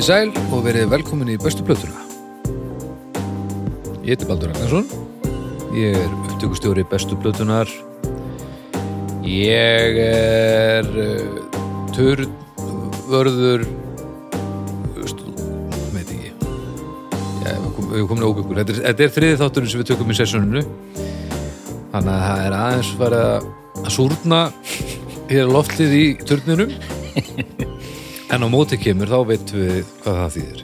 Komið í sæl og verið velkomin í bestu plötuna. Ég heiti Baldur Ragnarsson. Ég er upptökustjóri bestu plötunar. Ég er turvörður stu- veit ekki. Kom- við komin óbyggur. Þetta er, þetta er þriði þátturinn sem við tökum í sessjóninu. Þannig að það er aðeins að að súrna hér á loftið í turninum. En á móti kemur þá veitum við hvað það þýðir.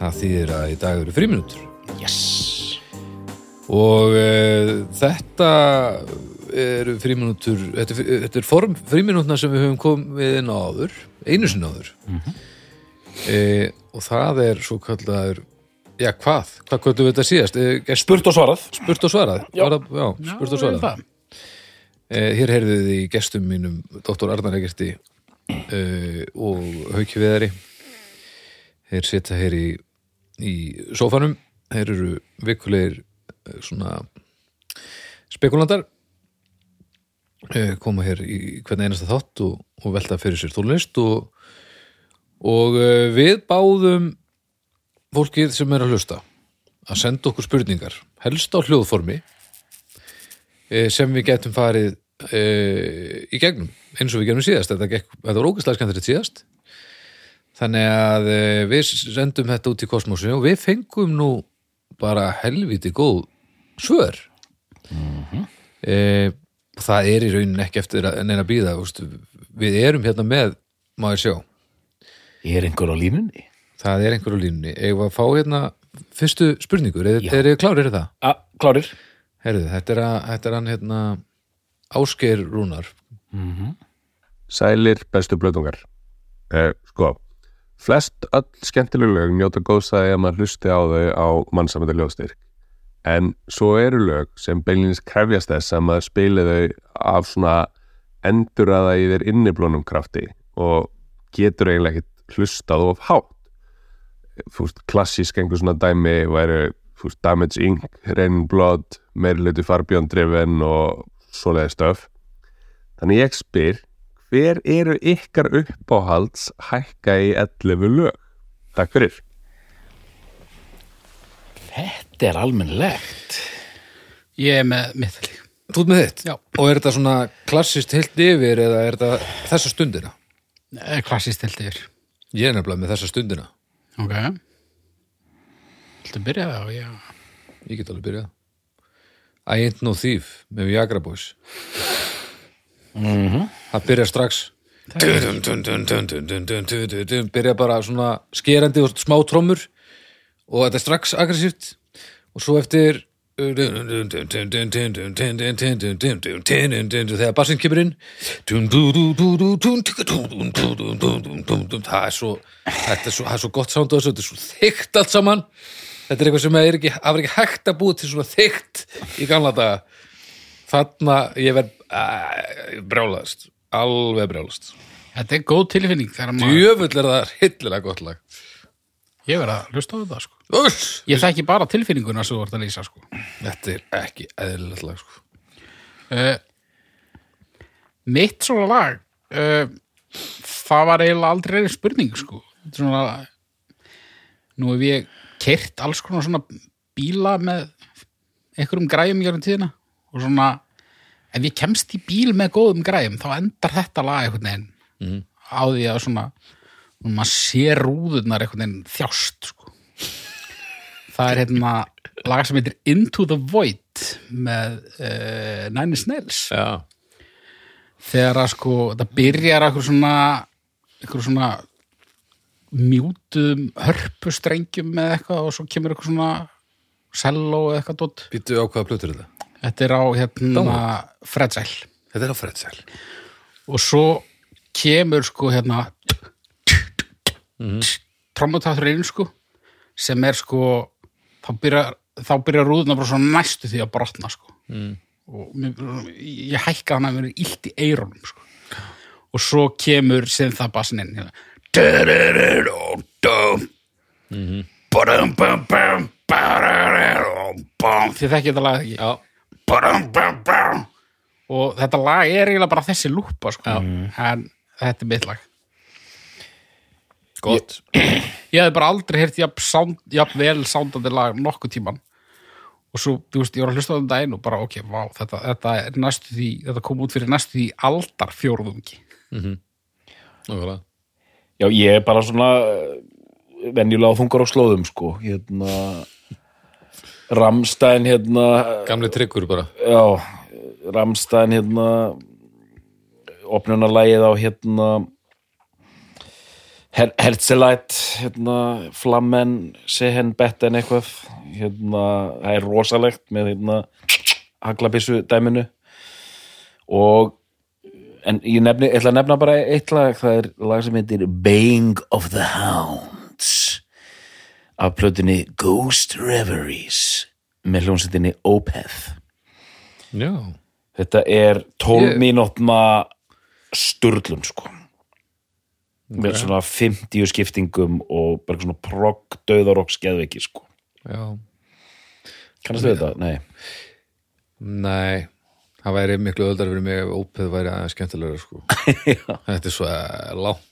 Það þýðir að í dag eru fríminútur. Yes Og uh, þetta eru fríminútur, þetta, þetta er form fríminútna sem við höfum komið inn á áður, einu sinni áður. Mm og það er svo kallaður, já hvað, hvað kvöldum við þetta síðast? E, Spurt og svarað spurt og svarað. Já. Var það- já, spurt og svarað. Eh, hér heyrðu þið í gestum mínum Dr. Arnar Egerti uh, og Hauki Viðari. Þeir sitja hér í, í sófanum. Þeir eru vikulegir uh, svona spekulandar uh, koma hér í hvern einasta þátt og, og velta fyrir sér tónlist og, og uh, við báðum fólkið sem er að hlusta að senda okkur spurningar helst á hljóðformi eh, sem við getum farið e, í gegnum eins og við gerum síðast. Þetta, gekk, þetta var ógæslega skemmtilegt síðast. Þannig að e, við sendum þetta út í kosmosu og við fengum nú bara helviti góð svör. E, það er í raunin ekki eftir að neina býða við erum hérna með maður sjá. Er einhver á línunni? það er einhver á línunni. Eigum við að fá hérna fyrstu spurningur er, er þið klárir það? A, klárir. Herðu, þetta er, að, þetta er hann hérna Ásgeir Rúnar. Sælir bestu blöðungar. Eh, Sko Flest öll skemmtileg lög njóta góðsæði að maður hlusti á þau á mannsamönda ljóðstyrk en svo eru lög sem beinlýnis krefjast þess að maður spili þau af svona enduraða í þeir inniblónum krafti og getur eiginlega ekkert hlustað of hátt. Fúst, klassísk einhver svona dæmi væri fúst, Damage Inc, Raining Blood meiri hluti Farbjörn Driven og svoleiði stöf Þannig ég spyr, hver eru ykkar uppáhalds hækka í 11 lög? Takk fyrir. Þetta er almennlegt Ég er með mitt líka. Þú ert með þitt? Já. Og er þetta svona klassist heilt yfir eða er þetta þessa stundina? Eh, Klassist held yfir. Ég er nefnilega með þessa stundina. Ok. Viltu byrja það? Já. Ég get alveg byrjað. I ain't no thief með Viagra Boys mm -hmm. það byrja strax dun, dun, dun, byrja bara svona skerandi og smá trommur og þetta er strax aggressíft og svo eftir þegar bassin kemur inn það er svo það er svo gott sánd og þessu þetta er svo þygt allt saman þetta er eitthvað sem er ekki, var ekki hægt að búa til svona þykkt í gamla daga þarna ég verð uh, brjálaðist alveg brjálaðist Þetta er góð tilfinning djöfull er það hillilega gott lag Ég verð að hlusta á þetta, sko. Ég þekki bara tilfinninguna sem þú vart að lýsa, sko. þetta er ekki eðlilegt lag sko. Uh, mitt svona lag, uh, það var eiginlega aldrei spurning, sko. Er Svona, nú hef ég kert alls konar svona bíla með einhverjum græjum í gjörnum tíðina og svona, ef ég kemst í bíl með góðum græjum, þá endar þetta lag einhvern veginn Mhm. á því að svona, maður sé rúðurnar einhvern veginn þjást, sko. Það er hérna lag sem heitir Into the Void með uh, Nine Inch Nails já, þegar að sko, það byrjar eitthvað svona eitthvað svona mjútum hörpustrengjum með eitthvað og svo kemur eitthvað svona selló eða eitthvað dótt býttu á hvaða plötur er þetta? Þetta er á hérna. Fredzæl þetta er á Fredsæl og svo kemur sko hérna mm trommutatturinn sko sem er sko þá byrjar, þá byrjar rúðuna bara svona næstu því að brotna sko. Mm. og ég hækka hann að mér illt í eyrunum sko. Og svo kemur sem það bassin inn hérna. Þið þekkið þetta lag ekki? Og þetta lag er eiginlega bara þessi lúpa sko. en þetta er mitt lag. Gott. Ég hef bara aldrei heyrt jafn, sound, jafn vel sándandi lag nokkuð tíman og svo, þú veist, ég var að hlusta á þeim daginn og bara, ok, vá, þetta, þetta er næstu því þetta kom út fyrir næstu því aldar fjórðungi Nákvæmlega. Já, ég er bara svona eh, venjulega á þungar á slóðum sko. Hérna Ramstein hérna Gamli tryggur bara. Já, Ramstein hérna opnunarlægið á hérna Her Herzelæt hérna Flammen Sehen Betten eitthvað. Hérna, það er rosalegt með hérna haglabissu dæminu. Og en ég nefni, ég ætla að nefna bara eitt lag, það er lag sem heitir Baying of the Hounds af plötunni Ghost Reveries með hljómsveitinni Opeth. Já, Þetta er 12 Ég- mínútna sturlun sko. Með svona 50 skiptingum og bara svona progg döðarokk skeðveiki sko. Já. Kannast við þetta? Nei. Nei, það væri miklu öldar fyrir mig ef ópeð væri aðeins skemmtilegra sko. Þetta er svo langt.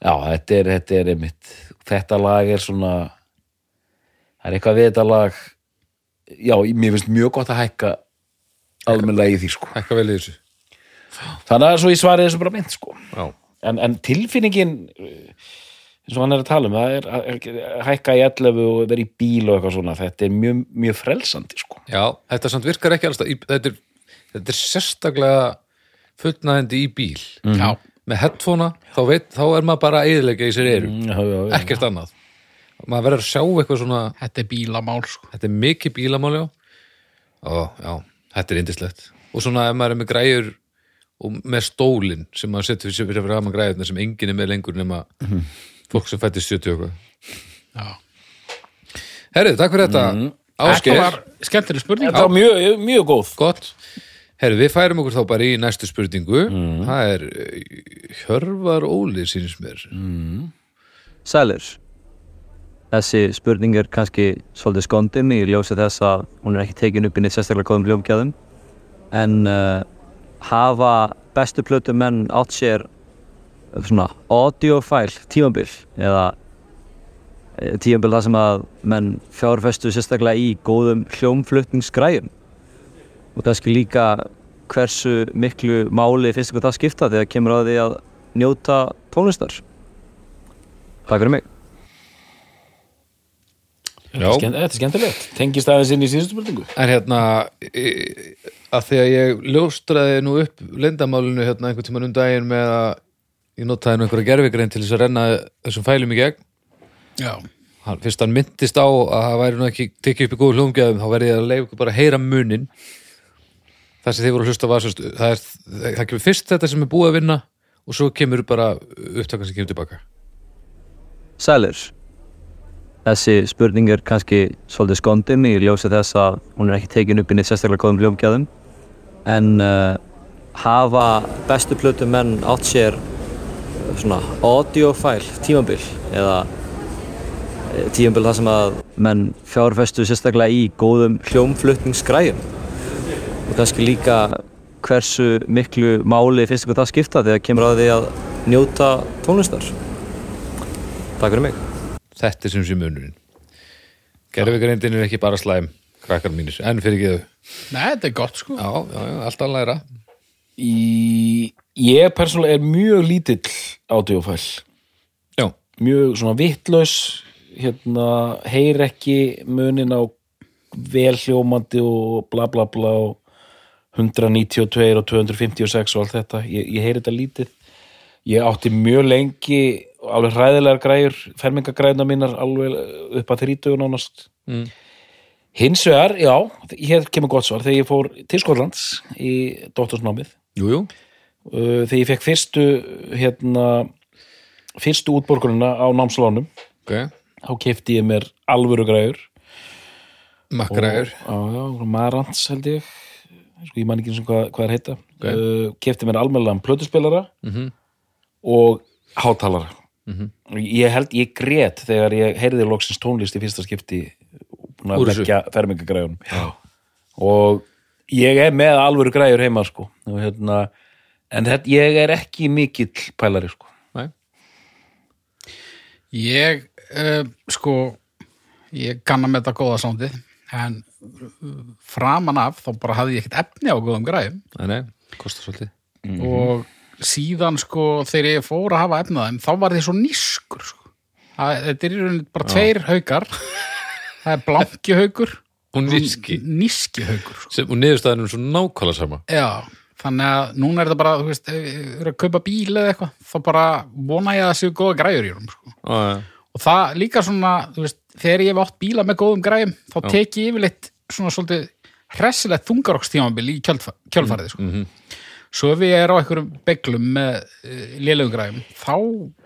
Já, þetta er, þetta er einmitt þetta lag er svona það er eitthvað við þetta lag. Já, mér finnst mjög gott að hækka almennilega í því sko. Hækka vel í þessu. Þannig að svo ég svarið þessu bara mynd sko. Já, en, en tilfinningin eins og hann er að tala um það er að hækka í 11 og vera í bíl og eitthvað svona, þetta er mjög, mjög frelsandi sko. já þetta samt virkar ekki alls þetta er, þetta er sérstaklega fullnæðandi í bíl. Já, með headphonea, þá, veit, þá er maður bara eðilega í sér eru, já, já, já. ekkert annað. Maður verður að sjá eitthvað svona þetta er bílamál sko. þetta er mikið bílamáli og já, þetta er indislegt og svona ef maður er með græjur og með stólinn sem maður setur fyrir fyrir að maður græjurna sem enginn er með lengur nema fólk sem fættist 70 og eitthvað. Já. Herrið, takk fyrir þetta. Þetta Ásgeir, var skemmtileg spurning. Þetta var mjög, mjög góð. Gott. Herrið, við færum okkur þá bara í næstu spurningu. Það er eh, Hjörvar Óli sínst mér. Sælir. Þessi spurning er kannski svolítið skondin í ljósi þess að hún er ekki tekin upp inn í sérstaklega góðum hljómgæðum en uh, hafa bestu plötu menn átt sér svona audiofæl tímabil eða uh, tímabil þar sem að menn fjárfestu sérstaklega í góðum hljómflutningsgræjum. Og kannski líka hversu miklu máli finnst ykkur það skipta þegar kemur á því að njóta tónlistar. Takk fyrir mig. Þetta er, er skemmtilegt, tengist aðeins inn í síðustu spurningu. En hérna, e, að því að ég ljóstraði nú upp lendamálinu hérna einhvern tímann um daginn með að ég notaði nú einhverja gerfigrein til þess að renna þessum fælum í gegn. já, Hann, fyrst hann myndist á að það væri nú ekki tekið upp í góðu hljómgæðum, þá verði ég að leiða bara að heyra munin. Það sem þið voru að hlusta var, sérst, það, er, það kemur fyrst þetta sem er búið að vinna og svo kemur bara upptakan sem kemur tilbaka. Sælir Þessi spurning er kannski svolítið skondin í ljósi þess að hún er ekki tekin upp inn í sérstaklega góðum hljómgæðum en uh, hafa bestu plötu menn átt sér svona audiofæl tímabil eða uh, tímabil þar sem að menn fjárfestu sérstaklega í góðum hljómflutningsgræjum og kannski líka hversu miklu máli finnst ykkur það skipta þegar kemur á því að njóta tónlistar Takk fyrir mig Þetta er sem sé munurinn. Gerfigreindin er ekki bara slæm, krakkar mínir, en fyrir ekki þau. Nei, þetta er gott sko Já, já, já, alltaf að læra. Í, ég persónulega er mjög lítill audiofæl Já, mjög svona vittlaus hérna, heyr ekki munin á vel hljómandi og bla bla bla og 192 og 256 og allt þetta, ég, ég heyri þetta lítið. Ég átti mjög lengi alveg hræðilegar græjur fermingagræðuna mínar alveg upp að 30 nánast. Mm. hins vegar, já, hér kemur gott svar. Þegar ég fór til Skotlands í dóttursnámið jú, jú. uh, þegar ég fekk fyrstu hérna fyrstu útborgunina á námslánum Ok, þá kefti ég mér alvöru já, já, Marantz held ég. Sko, ég man ekki eins og hvað, hvað er heita. Ok. uh, kefti mér almennilegan plötuspilara Mm og hátalara. Ég held, ég grét þegar ég heyrði loksins tónlist í fyrsta skipti búin að leggja fermingagræðunum og ég er með alvöru græður heima sko. Og, hérna, en þetta, ég er ekki mikill pælari sko. Nei. Ég, uh, sko, ég kann að metta góða sándið, en uh, framan af þá bara hafði ég ekkert efni á góðum græðum Nei, nei, kostar svolítið. Og síðan, sko, þegar ég fór að hafa efni á þeim, þá var þið svo nískur, sko. Það, þetta er bara tveir haukar, það er blanki haukur Og níski níski haukur, sko. sem, Og niðurstaðan er svo nákvæmlega sama Já, þannig að núna er þetta bara, þú veist, ef ég er að kaupa bíl eða eitthvað, þá bara vona ég að það séu góða græjur í honum, sko. Já, Og það líka svona, þú veist, þegar ég hef átt bíla með góðum græjum, þá tek ég yfirleitt svona svolítið hressilegt þungarokstímabil í kjölfa, kjölfarið, sko. Mhm. Svo ef ég er á einhverjum beglum með uh, lélögum græjum, þá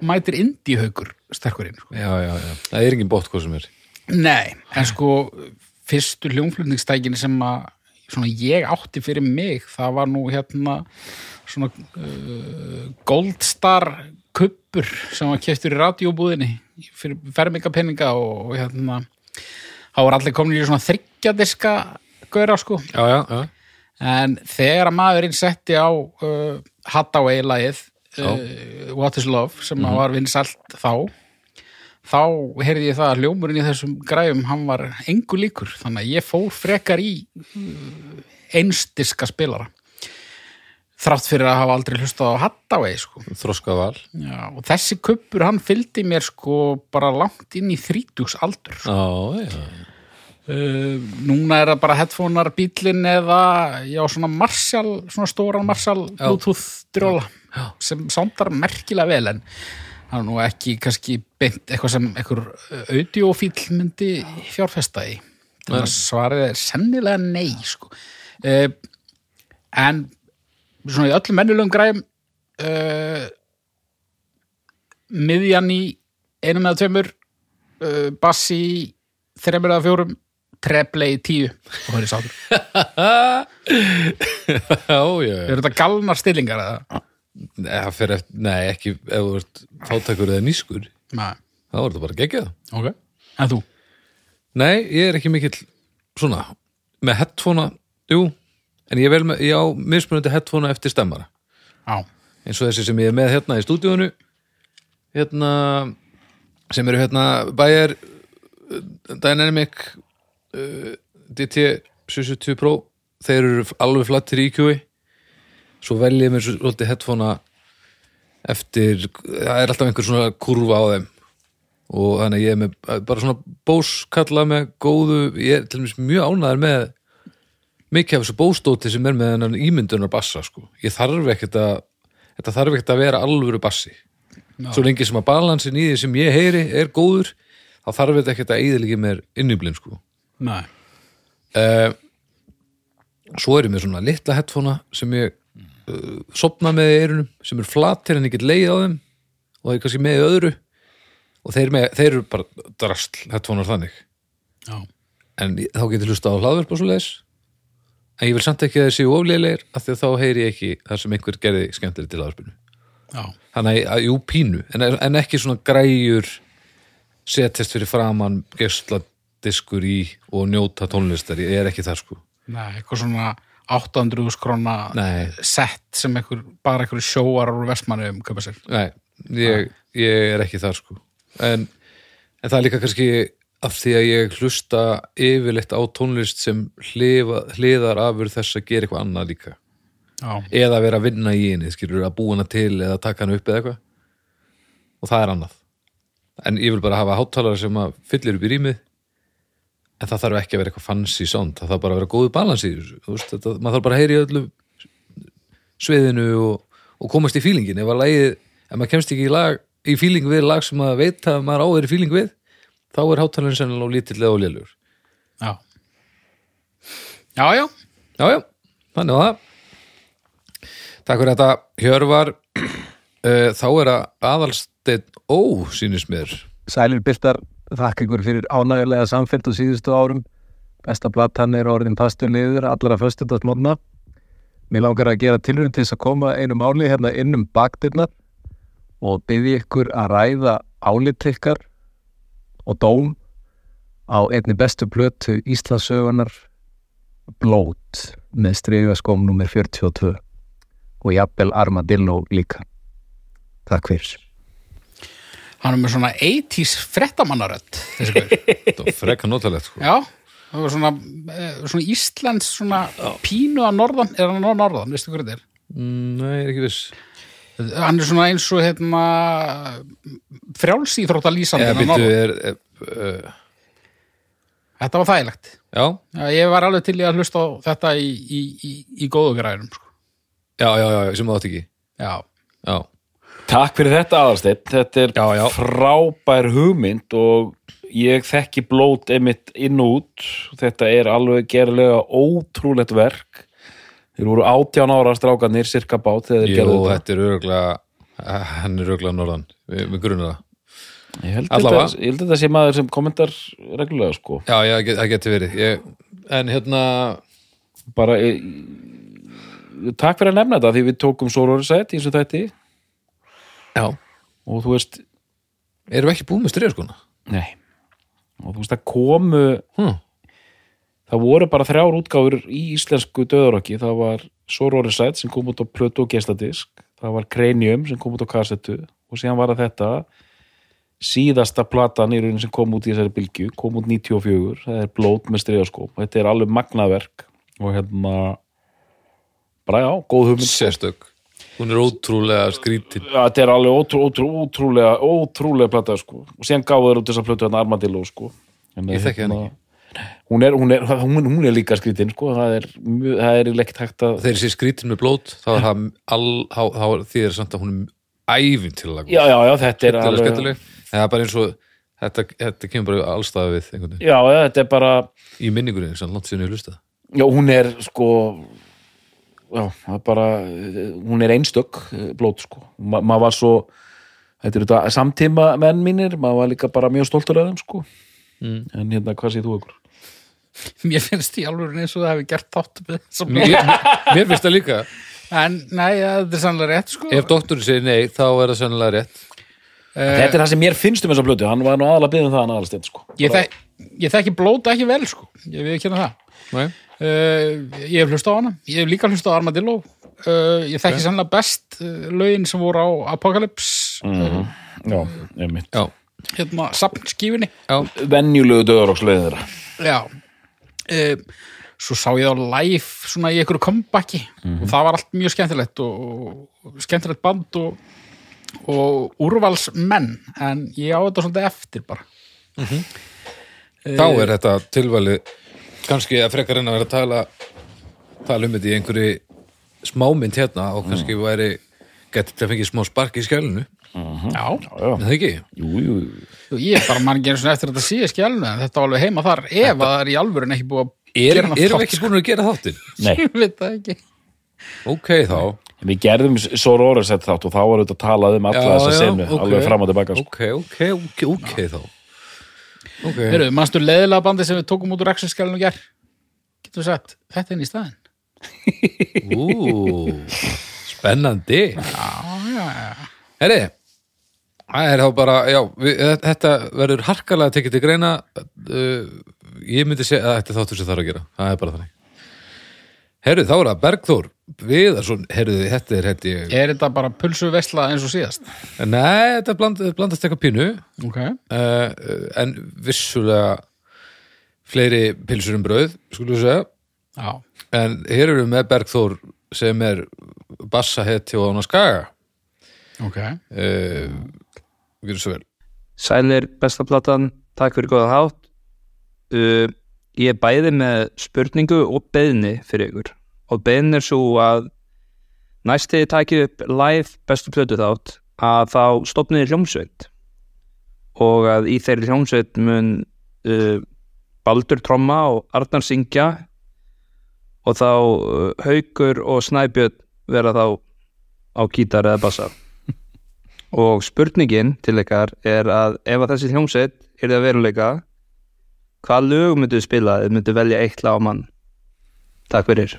mætir indíhaukur sterkurinn, sko. já, já, já Það er engin bótt hvað sem er Nei, en sko fyrstu hljónflutningstækinni sem að svona ég átti fyrir mig það var nú hérna svona uh, Goldstar kuppur sem var keftur í radíóbúðinni fyrir fermingapenninga og, og hérna þá var allir komin í svona þryggjadiska gauðra sko. Já, já, já. En þegar að maðurinn setti á uh, Hathaway-lagið uh, What is Love sem mm var vinsalt þá þá heyrði ég það að hljómurinn í þessum græfum hann var engu líkur. Þannig að ég fór frekar í uh, einstiska spilara. Þrátt fyrir að hafa aldrei hlustað á Hathaway sko. Já, og þessi kuppur hann fylgdi mér sko bara langt inn í þrítugs aldur. Já, já. Uh, núna er það bara headphonear bílinn eða já, svona Marshall, svona stóran Marshall Bluetooth dróla sem sándar merkilega vel en það er nú ekki kannski beint eitthvað sem einhver audiofíl myndi fjárfesta í þannig að svarið er sennilega nei sko. uh, en svona í öllum mennulegum græðum uh, miðjan í einum eða tveimur uh, bassi í þreimur eða fjórum treble í tíu og það er sátur. Já, já, já Er þetta galnar stillingar eða? Það fer eftir, nei, ekki ef þú ert fátækur eða nýskur Nei, þá er þetta bara geggjað. Ok. En þú? Nei, ég er ekki mikill svona, með headphonea jú, en ég er vel með ég á mismunandi headphonea eftir stemmara. Já. eins og þessi sem ég er með hérna í stúdíónu hérna sem eru hérna Bayer uh, Dynamic uh, DT 770 Pro. Þeir eru alveg flattir í IQ-i svo vel ég mér svo- svolítið headphonea eftir, það er alltaf einhver svona kurva á þeim og þannig ég er með bara svona bóskalla með góðu, ég er til dæmis mjög ánæður með mikið af þessu bóstóti sem er með hennan ímyndunar bassa sko. ég þarf ekkert að þetta þarf ekkert að vera alvöru bassi svo lengi sem að balansin í því sem ég heyri er góður, þá þarf þetta ekkert að eðliki mér inniblinn sko. Nei. uh, svo er ég með svona litla headphonea sem ég uh, sopna með í eyrunum sem er flatir en get leið á þeim og það er kannski með öðru og þeir, með, þeir eru bara drastl headphonear þannig Já. en þá getur hlusta á hlaðverp og svo leis en ég vil samt ekki að þeir séu oflélegir af því að þá heyri ég ekki það sem einhver gerði skemmtileg til hlaðverpinu Já. þannig að, jú, pínu en, en ekki svona græjur setjast fyrir framann gestladiskur í og njóta tónlistar ég er ekki þar sko Nei, eitthvað svona 800 krona Nei. sett sem einhver, bara einhver sjóar úr vestmannu um köpa sér. Nei, ég, ég er ekki þar sko en, en það er líka kannski af því að ég hlusta yfirleitt á tónlist sem hlifa, hliðar afur þess að gera eitthvað annað líka Já. eða vera að vinna í henni, skilur að búa hana til eða taka hana upp eða eitthvað og það er annað en ég vil bara hafa háttalara sem að fyllir upp í rýmið en það þarf ekki að vera eitthvað fancy sound það þarf bara að vera góðu balans í þessu. Þú veist, þetta, maður þarf bara að heyri öllu sviðinu og, og komast í fílingin. Ef lagið, ef maður kemst ekki í, lag, í fíling við lag sem maður veit að maður á er í fíling við þá er háttalarinn sennilega og lítill eða og lélur. Já. Já, já. Já, já, þannig að það. Takk fyrir þetta Hjörvar. Uh, þá er að aðalsteinn ó, sýnist mér. Sælir Byrtar, þakka ykkur fyrir ánægulega samféllt og síðustu árum. Besta platan er orðin pastur liður allra föstudagsmótna. Mér langar að gera tilrönd til þess að koma einu máli hérna inn um bakdyrnar og byggði ykkur að ræða álit ykkar og dóm á einni bestu plötu Íslasögunar Blót með stregaskóm nummer 42 og jafnvel Armadillo líka. Takk fyrir. Hann er með svona 80s frettamannarödd þessi gaur frekka notalegt sko. Já, það var svona, eh, svona Íslands svona pínu að norðan, er hann á norðan, veistu hvað þetta er? mm, Nei, ég er ekki viss Hann er svona eins og hérna frjálsýþrótta lýsandi Eða að býttu norðan. er uh, Þetta var þægilegt. Já, Já, ég var alveg til í að hlusta á þetta í, í, í, í góðu græðunum, sko. já, já, já, sem það átt ekki Já, Já, Takk fyrir þetta aðalsteinn, þetta er Já, já. frábær hugmynd og ég þekki blót einmitt inn og út, þetta er alveg gerlega ótrúlegt verk. Þeir voru átján ára strákanir cirka bát þegar þeir Jú, gerðu þetta. þetta er örgulega hann er örgulega norðan. Við, við grunum það. Ég held, þetta, ég held þetta sé maður sem kommentar reglulega sko, Já, já, það get- getur verið. Ég, En hérna, bara ég, takk fyrir að nefna þetta því við tókum Sororisætt í þessu þætti já. Og þú veist, Erum við ekki búin með styrjaskona? nei. Og þú veist að komu Hm. það voru bara þrjár útgáfur í íslensku döðarokki, það var Sororisætt sem kom út á plötu og gestadisk það var Cranium sem kom út á kassettu. Og síðan var það þetta. Síðasta platan í raunin sem kom út í þessari bylgju, kom út 94 það er blót með striðaskóp þetta er alveg magnaverk. Og hérna bara já, góð hugmynd. Sérstök Hún er ótrúlega skrítin þetta er alveg ótrú, ótrú, ótrúlega ótrúlega plata sko. Og síðan gáðu þeir út þessa plötu hérna Armadillo sko. En, Ég þekki hann hún er, hún, er, hún, hún er líka skrítin sko. Það er, það er leikt hægt að Þegar sé skrítin með blót þá er það all, því er samt að hún er ævinn til að já, já, já, þetta er alveg það er bara eins og þetta, þetta kemur bara allstaða við já, já, þetta er bara í minningunni, sem langt sinni ég hlusta já, hún er sko já, það er bara hún er einstök eh, blót sko Ma, maður var svo þetta er þetta samtíma menn mínir maður var líka bara mjög stoltur af þeim sko Mm. en hérna, hvað séð þú okkur? mér finnst í alveg eins og það hefði gert þátt með þessa Mér, finnst það líka En, nei, ja, þetta er sannlega rétt, sko. Ef doktorinn segir nei, þá er það sennilega rétt Eh, þetta er það sem mér finnst um þessa blötu hann var nú aðalega byggðum það hann aðalsteinn sko ég, þek, ég þekki blóta ekki vel, sko. Ég við ekki hérna það. Uh, ég hef hlust á hana. Ég hef líka hlust á Armadillo. Uh, ég þekki sannlega best uh, lögin sem voru á Apocalypse, Mhm. já, einmitt Já, hérna, sapnskífinni. já, venjulegu döðaróksleiðin þeirra Já. Uh, svo sá ég á live svona í einhverju comebacki og það var allt mjög skemmtilegt og, og skemmtilegt band og, og úrvalsmenn en ég á þetta svolítið eftir bara. þá er þetta tilvæli kannski að frekar en að vera að tala tala um þetta í einhverju smámynd hérna og kannski væri getið til að fengið smá spark í skjálinu Já. er það ekki? jú, jú, Jú, ég er bara mann ekki eins og eftir þetta síða skjálnu en þetta var alveg heima þar ef að það er í alvöru ekki búið að Er, gera hana erum við ekki búin að gera þáttin? nei Ég veit það ekki Ok, þá við gerðum Sororisætt þátt og þá var þetta að tala um alla þessa senu, ok. alveg fram og tilbaka sko. Ok, ok, ok, ok þá Ok, Heyrðu, mannstu leiðilega bandi sem við tókum út úr Rexus skjálnu ger Getur við sagt, þetta er inn í staðinn. Ú Spennandi. Herri, það er þá bara, já, við, þetta verður harkalega tekið til greina. Uh, ég myndi segja að þetta er þáttur sem þarf að gera, það er bara þannig. Herru, þá er það Bergþór Viðarsson, herru, þetta er hætti ég Er þetta bara pulsu vesla eins og síðast? Nei, þetta bland, blandast eitthvað pínu. Ok. Uh, en vissulega fleiri pilsur um brauð, skulum við segja. Já, en hér erum við með Bergþór sem er bassahetti og án að skaga. Ok. Uh, við erum svo vel. Sælir, besta platan, takk fyrir góða hátt. Uh, Ég er bæði með spurningu og beðni fyrir ykkur og beðin er svo að næst þegar ég takið upp live bestu plötu þátt að þá stopniði hljómsveit. Og að í þeirri hljómsveit mun uh, Baldur tromma og Arnar syngja og þá uh, Haukur og Snæbjörn vera þá á gítar eða bassa. Og spurningin til ykkar er að ef að þessi hljómsveit er það veruleika hvað lög myndu spila ef myndu velja eitt lag á mann? Takk fyrir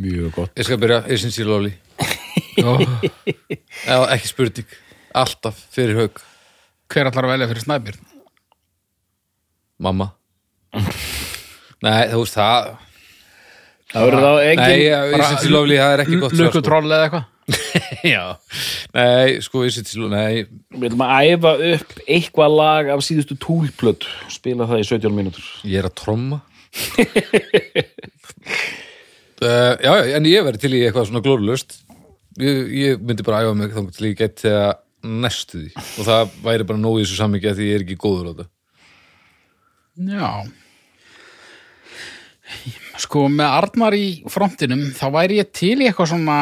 mjög gott. Ég skal byrja, ég syns ég lóli Já, ekki spurning. Alltaf fyrir haug Hver allar að velja fyrir snæbjörn? Mamma. Nei, þú veist það það verður þá engin Nei, ég, ég syns ég lóli, það er ekki gott sko. Lukutroll eða eitthvað? Já, nei, sko, is it slow, nei. Við ætlum að æfa upp eitthvað lag af síðustu túlplöt spila það í 17 mínútur. Ég er að tromma uh, Já, en ég verði til í eitthvað svona glórulust ég, ég myndi bara æfa mig þá til ég get þegar næstu því. Og það væri bara nóg í þessu sammyggi að því ég er ekki góður á þetta. Já. Sko með Arnar í frontinum þá væri ég til í eitthvað svona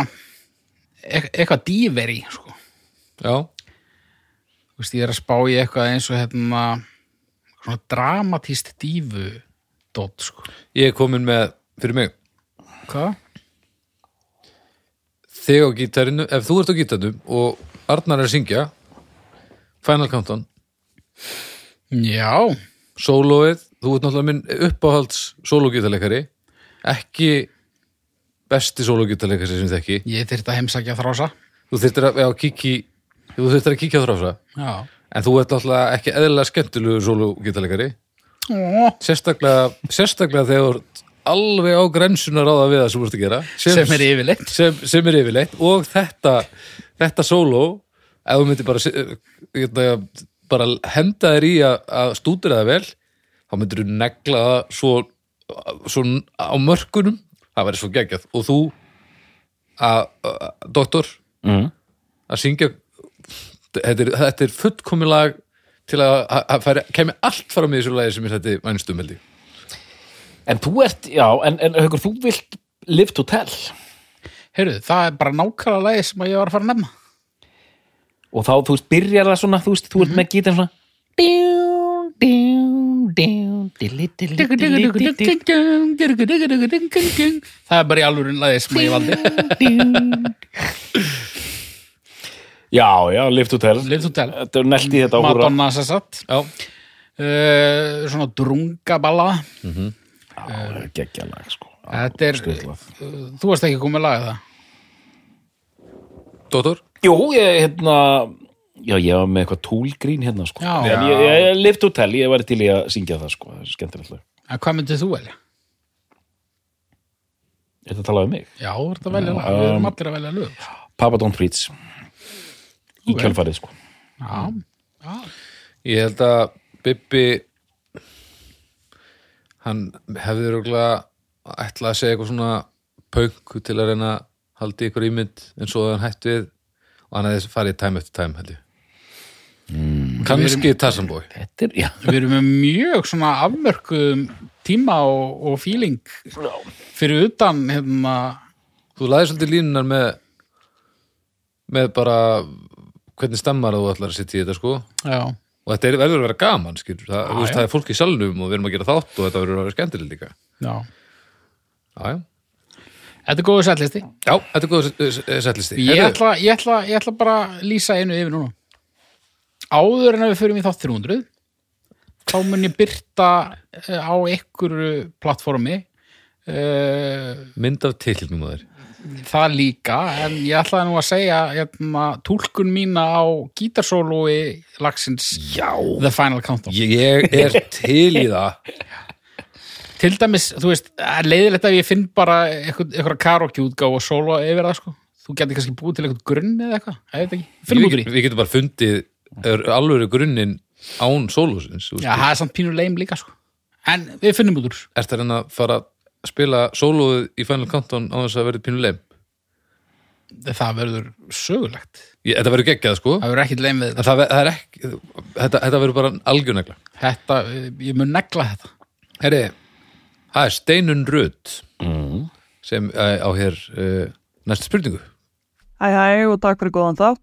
e eitthvað díveri sko. Já, Þú veist, ég er að spá í eitthvað eins og hérna svona dramatíst dífu dot sko. ég er komin með fyrir mig Hvað? þig á gítarinu, ef þú ert á gítarnum og Arnar er að syngja Final Countdown. Já, sólóið, þú ert náttúrulega minn uppáhalds sólógítarleikari ekki besti sólógítarleikari sem þekki. Ég þyrfti að heimsækja þrása. Þú þurftir að, að kíkja á þrása. Já. En þú ert náttúrulega ekki eðlilega skemmtilegur sólógítarleikari Ó, sérstaklega, sérstaklega þegar alveg á grensunar á það við það sem þú ert að gera. Sem er yfirleitt. sem, sem er yfirleitt. Og þetta þetta sóló ef þú myndir bara, hérna, bara henda þér í að, að stúdira það vel þá myndir þú negla það svo, svo á mörkunum. Það væri svo geggjað. Og þú að, að doktor mm. að syngja þetta er, þetta er fullkomilag til að, að, kemi allt fram í þessu lagi sem er þetta vænstum held ég En þú ert, já, en, en haukur, þú vilt live to tell Heyrðu, það er bara nákvæmlega lagi sem ég var að fara að nefna. Og þá, þú veist, byrjar það svona þú veist, þú ert með gítar svona. Það er bara í alvörin lagi sem ég valdi. Já, já, live to tell Live to tell Þetta er nelt í þetta á húra Madonna sér satt já, uh, Svona drungaballa Já, geggja lag, sko. Þetta er, þú varst ekki komið lagið það? Doktor Jú, ég, hérna Já, ég var með eitthvað túlgrín hérna, sko. Já. En ég, ég, ég live to tell, ég var til í að syngja það, sko. Það er skemmtilegt lag. En hvað myndið þú velja? Þetta talaði um mig? Já, þú ert að velja lag, við erum allir að velja lög. Papa Don't Preach. Í kjálfarið, sko. Já, já. Ég held að Bibbi hann hefði röglega ætlað að segja eitthvað svona punk til að reyna að haldi ykkur ímynd en svo að hann hætt við. Og hann hefði farið time eftir time held ég. Mm, kannski Tarzan Boy. Þetta er, já. Við erum með mjög svona afmörkuðum tíma og, og feeling fyrir utan hérna, þú laði svolítið línunar með með bara hvernig stemmar þú ætlar að setja í þetta sko? Já, og þetta er, verður að vera gaman skilur. það, þú veist, já. það er fólk í salnum og við erum að gera þátt og þetta verður að vera skemmtileg líka. Já. Já, já, Þetta er góðu sætlisti já þetta er góð setlisti. Ég ætla, ég, ætla, ég ætla bara að lýsa einu yfir núna. Áður en að við förum í þátt 300 þá mun ég byrta eh, á einhverju plattformi uh, mynd af tilhildnum á þér það líka en ég ætlaði nú að segja hérna, túlkun mína á gítarsólói lagsins já, The Final Countdown. Ég, er til í það. Til dæmis, þú veist, leiðilegt að ég finn bara eitthvað, eitthvað karaoke útgáf og sóló yfir það sko, þú getur kannski búið til eitthvað grunn eða eitthvað, ég veit ekki, finnum út úr við, í við getum bara fundið alveg grunninn án sólhúsins já, það er samt pínu leim líka sko. En við finnum út úr er það að fara að spila sólóið í Final Countdown á þess að verði pínu leim það verður sögulegt. Ég, þetta verður geggjað sko. Það verður ekkit leim við þetta það, það er ekki þetta, þetta verður bara algjörnegla þetta, ég mun negla þetta. Herri, það er Steinun Rudd mm. sem uh, á hér uh, næstu spurningu. Hæ hæ og takk fyrir góðan þátt.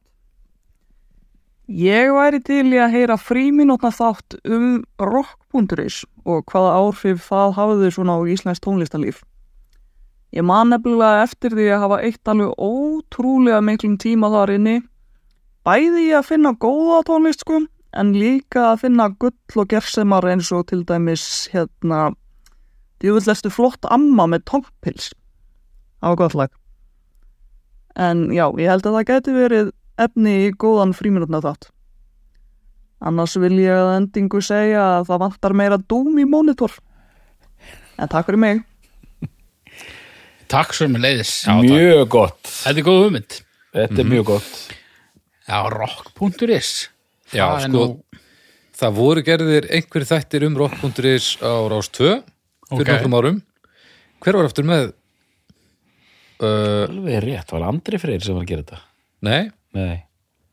Ég væri til í að heyra fríminútna þátt um rock.is og hvaða áhrif það hafði svona á Íslands tónlistarlíf. Ég man nefnilega eftir því að hafa eitt alveg ótrúlega miklum tíma þar inni, bæði í að finna góða tónlist sko, en líka að finna gull og gersemar eins og til dæmis hérna, djúvillæstu flott amma með tómpils. Það var gott lag. En já, ég held að það geti verið efni í góðan fríminútna þátt. Annars vil ég að endingu segja að það vantar meira dúm í mónitor. En takk fyrir mig. takk svo með leiðis Mjög gott. Þetta er góð hugmynd. Þetta er mjög gott. Já, rock.is Já, Það sko, nú- það voru gerðir einhverjir þættir um rock.is á Rás 2 fyrir Ok. nokkrum árum. Hver var eftir með uh, alveg rétt, var Andri Freyr sem var að gera þetta? Nei, nei,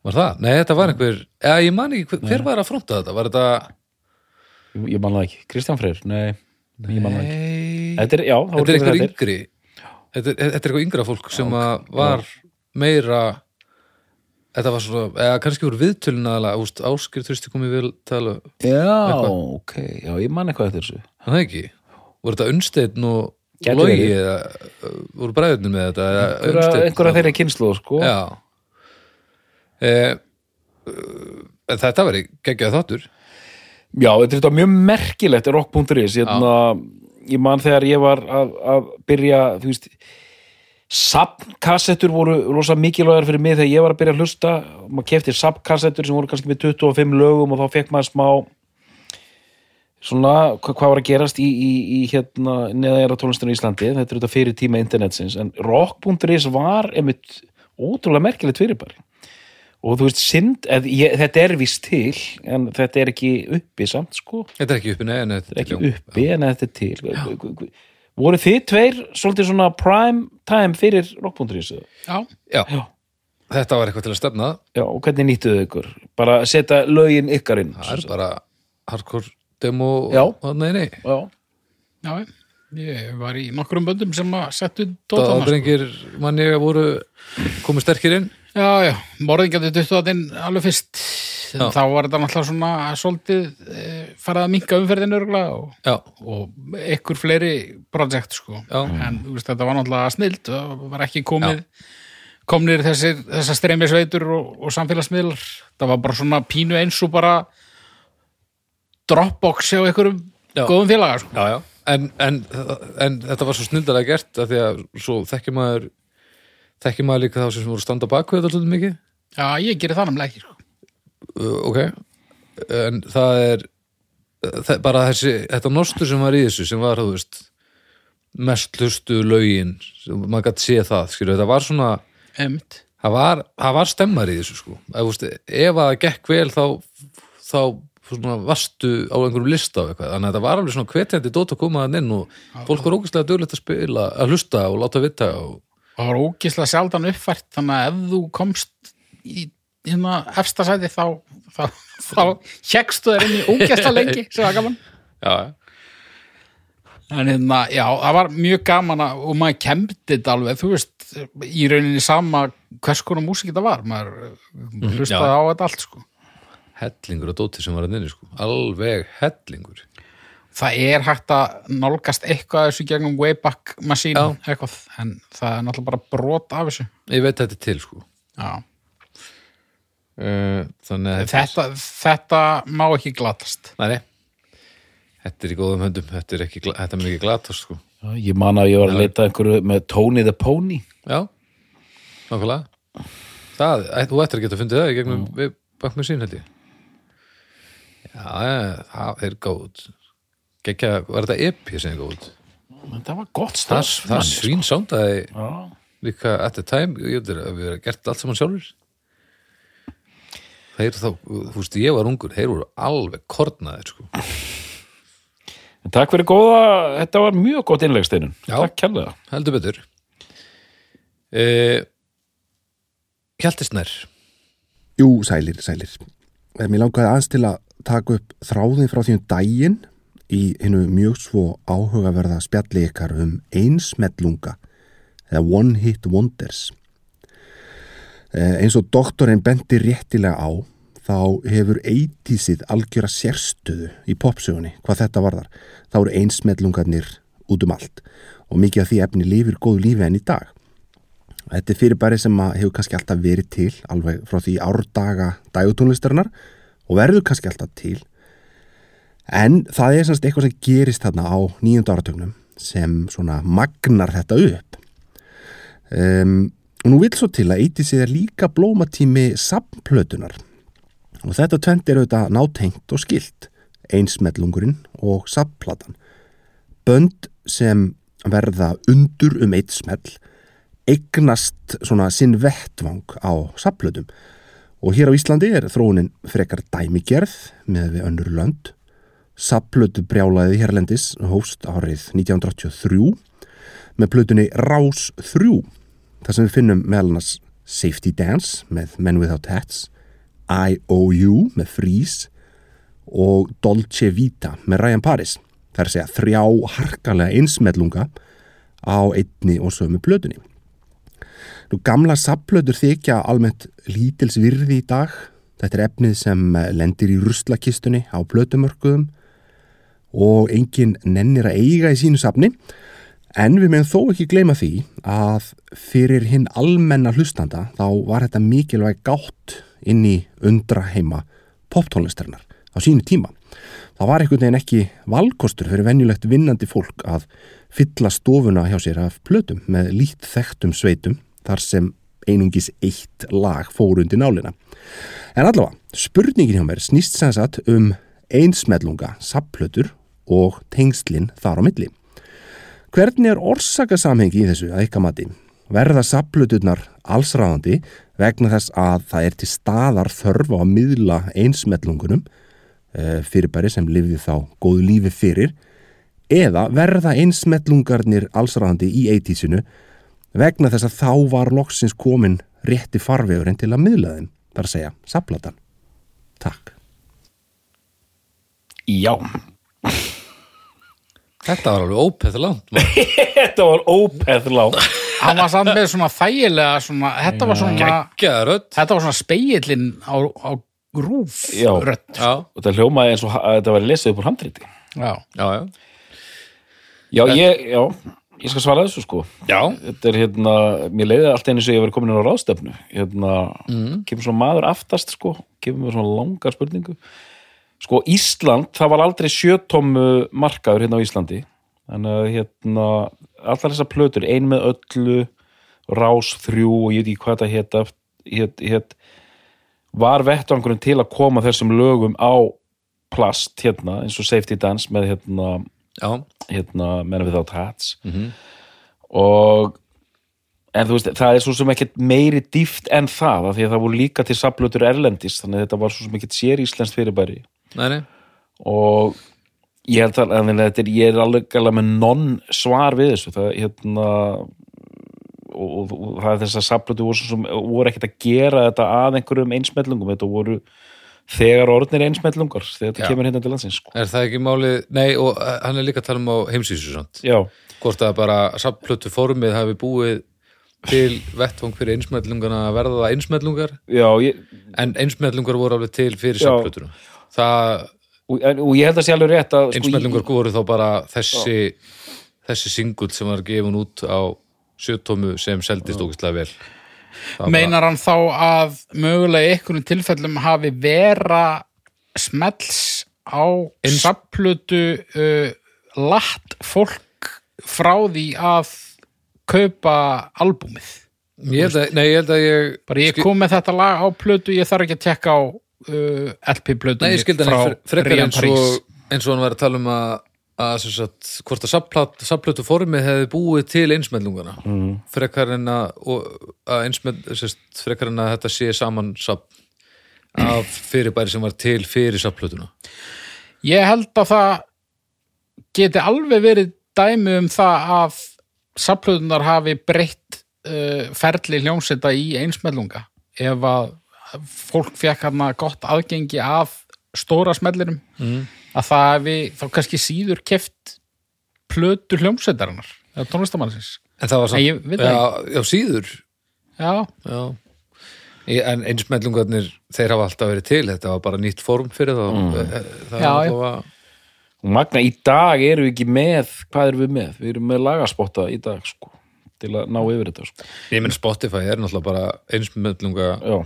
var það? Nei, þetta var einhver eða ég man ekki, hver, hver var að fronta þetta? Var þetta ég, ég man það ekki. Kristján Freyr, nei, ég man það ekki. Nei, þetta er, já, það þetta voru er einhver gerðir yngri þetta er, þetta er eitthvað yngra fólk sem að var meira þetta var svona, eða kannski voru viðtölun aðalega, úst, áskir þurfti komið vel tala, já, Eitthvað. ok, já, ég man eitthvað eftir þessu. Hann það ekki? Voru þetta unnsteinn og Gæti logi verið. eða uh, voru bræðurnir með þetta eða einhverja, Unnsteinn- einhverja þeirra kynslu, sko. Já eh, uh, þetta var geggjað þáttur. Já, þetta er þetta mjög merkilegt rock.is hérna, ég man þegar ég var að, að byrja þú veist sapnkassettur voru rosa mikilvægar fyrir mig þegar ég var að byrja að hlusta. Maður kefti sapnkassettur sem voru kannski með 25 lögum og þá fekk maður smá svona, hva, hvað var að gerast í, í, í hérna neðaðjara tónlistinu í Íslandi, þetta er þetta fyrir tíma internetsins, en rock.is var einmitt ótrúlega merkilegt fyrirbæri og þú veist, synd, ég, þetta er vist til en þetta er ekki uppi samt sko, þetta er ekki uppi, nei, nei þetta er ekki uppi en þetta er til. Voru þið tveir svolítið svona prime time fyrir rock.is? Já, já, já, þetta var eitthvað til að stefna. Já, og hvernig nýttuðu ykkur? Bara setja lögin ykkar inn það er bara hardcore demo Já. og nei, nei já, já, ég var í nokkrum böndum sem að settu það dótana sko. drengir mann ég að voru komið sterkir inn Já, já, morðingjandi duttu það inn alveg fyrst Já. þá var þetta náttúrulega svona svolítið e, farið að minka umferðinu og, já, og ykkur fleiri projekt sko Já. en veist, þetta var náttúrulega snild það var ekki komið komnir þessir, þessar streymisveitur og, og samfélagsmiðlar það var bara svona pínu eins og bara Dropbox hjá einhverjum Já. góðum félaga sko. já, já. En, en, en þetta var svo snildalega gert af því að svo þekkir maður þekkir maður líka þá sem voru að standa baku þetta svolítið mikið Já, ég gerir það náttúrulega ekki sko. uh, ok en það er það, bara þessi, þetta nostur sem var í þessu sem var, þú veist mest hlustu lögin maður gæti sé það, skilur, þetta var svona Einmitt. það var, var stemmar í þessu sko, að, þú veist, ef að það gekk vel þá, þá svona vastu á einhverjum lista af eitthvað, þannig að þetta var alveg svona hvetjandi dót að koma þann inn og fólk var ógæslega dögulegt að spila, að hlusta og láta vita og það var ógislega sjaldan uppfært þannig að ef þú komst í hérna efsta sæti þá þá, þá hjekstu þér inn í ógislega lengi sem var gaman. Já, en hérna, já, það var mjög gaman að, og maður kemdi þetta alveg þú veist, í rauninni sama hvers konar músík þetta var maður hlustaði já. á þetta allt sko hellingur og dóti sem var að nynni sko, alveg hellingur það er hægt að nálgast eitthvað þessu gegnum Wayback Machine eitthvað, en það er náttúrulega bara brot af þessu ég veit þetta til sko já. þannig að þetta, þetta má ekki glatast Nei. Þetta er í góðum höndum, þetta er ekki, þetta er ekki glatast sko. Já, ég man að ég var að leita að einhverju með Tony the Pony Já, nákvæmlega. Það, þú ættir að geta fundið það í gegnum mm. bakmið sín held ég. Já, ja, það er góð. Gekja, var þetta epi sem er góð? það var gott Það, stað það svín sándaði Já. líka at the time, ég veit að við erum gert allt saman sjálfur. Þeir þá, þú veist, ég var ungur, þeir voru alveg kornaðir sko. En Takk fyrir góða, þetta var mjög gott innlegsteinun. Takk kærlega heldur betur uh, Hjaltisnær Jú, sælir, sælir. Eh, Mér langaði aðeins til að taka upp þráðin frá því um daginn í hennu mjög svo áhugaverða spjalli ykkar um einsmellunga eða one hit wonders. Eh, Eins og doktorinn bendi réttilega á þá hefur eitísið algjöra sérstöðu í popsögunni hvað þetta varðar. Þá eru einsmellungarnir út um allt og mikið af því efni lifir góðu lífi enn í dag. Þetta er fyrirbæri sem hefur kannski alltaf verið til alveg frá því árdaga dægutónlistarinnar og verður kannski alltaf til. En það er semst eitthvað sem gerist þarna á nýjönda áratögnum sem svona magnar þetta upp. Um, og nú vil svo til að eitið sér líka blómatími samplötunar og þetta tvent er auðvitað nátengt og skilt einsmellungurinn og samplatan bönd sem verða undur um eitt smell eignast svona sinn vettvang á sapplötum og hér á Íslandi er þróunin frekar dæmigerð með við önnur lönd sapplötu brjálaði hérlendis hóst árið 1983 með plötunni Rás 3 þar sem við finnum meðal annars Safety Dance með Men Without Hats I.O.U. með Freeze og Dolce Vita með Ryan Paris það er að segja þrjá harkalega einsmellunga á einni og sömu plötunni Nú gamla sapplötur þykja almennt lítils virði í dag. Þetta er efnið sem lendir í ruslakistunni á plötumörkuðum og enginn nennir að eiga í sínu sapni en við meðum þó ekki gleyma því að fyrir hinn almenna hlustanda þá var þetta mikilvæg gátt inn í undra heima poptónlistarinnar á sínu tíma. Það var einhvern veginn ekki valkostur fyrir venjulegt vinnandi fólk að fylla stofuna hjá sér af plötum með lít þekktum sveitum þar sem einungis eitt lag fór undir nálina. En allavega, spurningin hjá mér snýst sem sagt um einsmellunga, sapplötur og tengslinn þar á milli. Hvernig er orsakasamhengi í þessu að ykkar mati? Verða sapplöturnar allsræðandi vegna þess að það er til staðar þörf á að miðla einsmellungunum eh, fyrirbæri sem lifði þá góðu lífi fyrir eða verða einsmellungarnir allsræðandi í eitísinu vegna þess að þá var loksins komin rétti farvegurinn til að miðla þeim, þar að segja, sapplatan. Takk. Já, Þetta var alveg ópeð langt þetta var ópeð lág hann var samt með svona þægilega svona, þetta var svona þetta var svona speillin á, á rúf Já. rödd. Já, og þetta hljómaði eins og þetta var lesið upp úr handriti. Já. já, já. Já, ég, já, ég skal svara þessu sko. Já, Þetta er hérna, mér leiði allt einu sem ég hef verið komin inn á ráðstefnu. Hérna, kemur svona maður aftast sko, kemur mér svona langar spurningu. Sko, Ísland, það var aldrei sjötómu markaður hérna á Íslandi. Þannig að hérna allar þessar plötur, ein með öllu rás þrjú og ég veit ekki hvað þetta hétt hét, hét, var vettvangurinn til að koma þessum lögum á plast hérna, eins og Safety Dance með hérna hérna Men Without Hats og en þú veist, það er svo sem ekkert meiri dýft en það, af því að það voru líka til saplötur erlendis, þannig að þetta var svo sem ekkert sér íslenskt fyrirbæri. Nei, og ég held að, að þetta er, ég er alveg alveg með non-svar við þessu. Það, hérna og, og, og það er þess að saplötu voru, voru ekkert að gera þetta að einhverjum einsmellungum, þetta voru þegar orðnir einsmellungar þegar þetta Já. kemur hérna til landsins sko. Er það ekki málið, nei, og eh, hann er líka að tala um á já, Hvort að bara sapplötu formið hafi búið til vettvang fyrir einsmellungana að verða það einsmellungar já, ég, en einsmellungar voru alveg til fyrir Já. sapplötuna Það, og, en- og ég held að sé alveg rétt að sko, einsmellungar voru þá bara þessi þessi singull sem var gefin út á sjötómu sem seldist ógæslega vel Var meinar hann þá að mögulega einhvern tilfellum hafi vera smells á sapplötu uh, latt fólk frá því að kaupa albúmið? Bara, ég held að, nei, ég held að ég bara ég kom með þetta lag á plötu ég þarf ekki að tekka á uh, skildi hann frá Paris og, eins og hann var að tala um að, að sagt, hvort að sapplötu, formið hefði búið til einsmellungana mm. frekar en að, að einsmell, sest, frekar en að þetta sé saman sapp af fyrirbæri sem var til fyrir sapplötuna Ég held að það geti alveg verið dæmi um það að sapplötunar hafi breytt uh, ferli hljómsetta í einsmellunga ef að fólk fekk hann gott aðgengi af stóra smellinum mm. Að það hefði þá kannski síður keft plötu hljómsettarinnar eða tónlistamannsins En það var samt, ég það já, já, síður. Já, já. Í- En einsmellungarnir, þeir hafa alltaf verið til þetta var bara nýtt form fyrir þá. Mm. það Já, var allavega- Og Magna, í dag erum við ekki með, hvað erum við með? Við erum með lagaspotta í dag, sko, til að ná yfir þetta, sko. Ég menn Spotify er náttúrulega bara einsmellunga Já,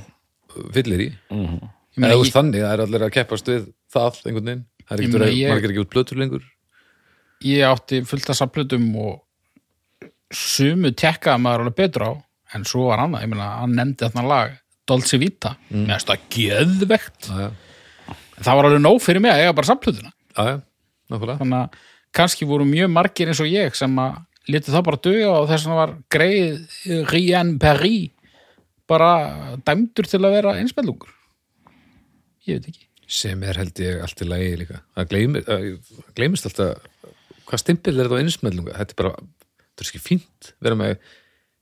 fyllir í. Ég Eða meina, þú ég, veist þannig, það er allir að keppast við það einhvern veginn, það er Ég ég- ekki út blötur lengur? Ég átti fullt af sapplötum og sumu tekkaði maður alveg betur á en svo var annað, ég meina, hann nefndi þarna lag Dolce Vita, mm. mér finnst það geðvegt. Já, en það var alveg nóg fyrir mig að eiga bara sapplötuna já, já, nákvæmlega. Þannig að kannski voru mjög margir eins og ég sem að létu það bara duga og þess vegna var greið Rien Perry bara dæmdur til að vera einsmellungur ég veit ekki sem er held ég allt í lagi líka. Það gleymist alltaf hvað stimpil er þetta á einsmellunga þetta er bara, þetta er ekki fínt. Vera með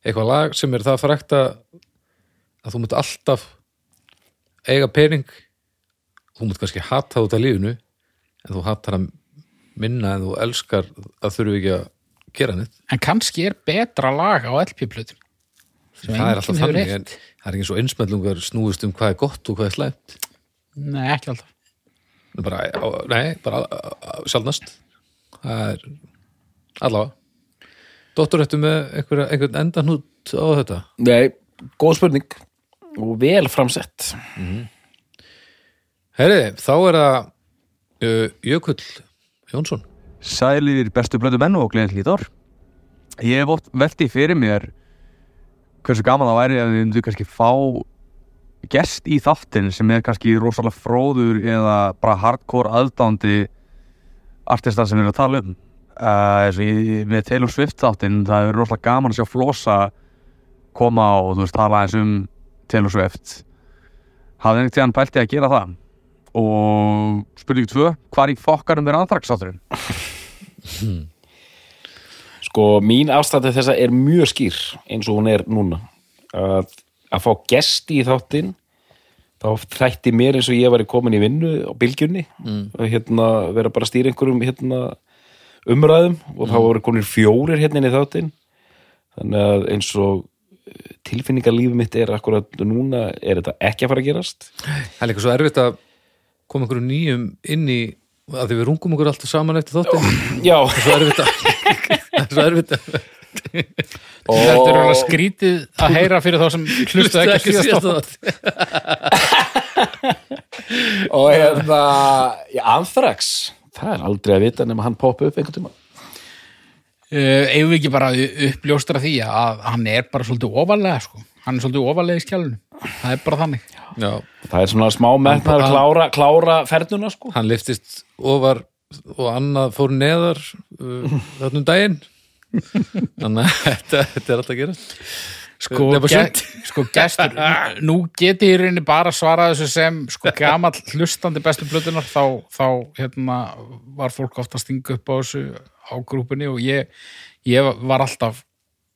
eitthvað lag sem er það frækt að þú mútt alltaf eiga pening. Þú mútt kannski hata út af lífinu en þú hatar að minna en þú elskar að þurfi ekki að gera neitt. En kannski er betra lag á LP-plötum það er alltaf þannig en það er ekki svo einsmellungar snúist um hvað er gott og hvað er slæmt nei, ekki alltaf. Bara, á, nei, bara sjaldnast. Það er allavega. Dóttur ættu með einhver, einhvern endanút á þetta? Nei, góð spurning og vel framsett. Herri, þá er það uh, Jökull Jónsson. Sælir bestu blöndu menn og gleðin hlýtt ár. Ég hef oft veltið fyrir mér hversu gaman það væri ef við myndu kannski fá gest í þáttin sem er kannski rosalega fróður eða bara hardcore aðdándi artista sem við erum að tala um. Uh, og ég, með Taylor Swift þáttin það er rosalega gaman að sjá Flosa koma og þú veist tala eins um Taylor Swift. Hafði einhvern tíðan pælti að gera það. Og spurning 2 hvar í fokkarum er anþraksátturinn? Sko, mín afstæði þessa er mjög skýr eins og hún er núna. Að, að fá gesti í þáttinn þá þætti mér eins og ég væri komin í vinnu á bylgjunni og hérna vera bara að stýra einhverjum hérna, umræðum og þá voru konir fjórir hérna inn í þáttinn. Þannig að eins og eh, tilfinningarlífið mitt er akkurat núna er þetta ekki að fara að gerast? Það er líka svo erfitt að koma einhverju nýjum inn í að því við rungum okkur alltaf saman eftir þáttin Já, það er svo erfitt að þetta er alveg skrítið að heyra fyrir þá sem hlustu ekki að síðast þátt. og hérna já, Anthrax, það er aldrei að vita nema hann poppa upp einhvern tíma Uh, eigum við ekki bara að uppljóstra því að hann er bara svolítið ofalega sko. hann er svolítið ofalega í skjálunum það er bara þannig. Já, það er svona smá metnaður að klára, klára fernuna sko. Hann liftist ofar og annað fór neðar uh, þarna um daginn þannig að þetta, þetta er alltaf að gera. Sko, ge sko gestur nú geti ég reyni bara svara þessu sem sko gamall hlustandi bestu blötunar þá, þá hérna, var fólk ofta að stinga upp á þessu á grúpunni og ég, ég var alltaf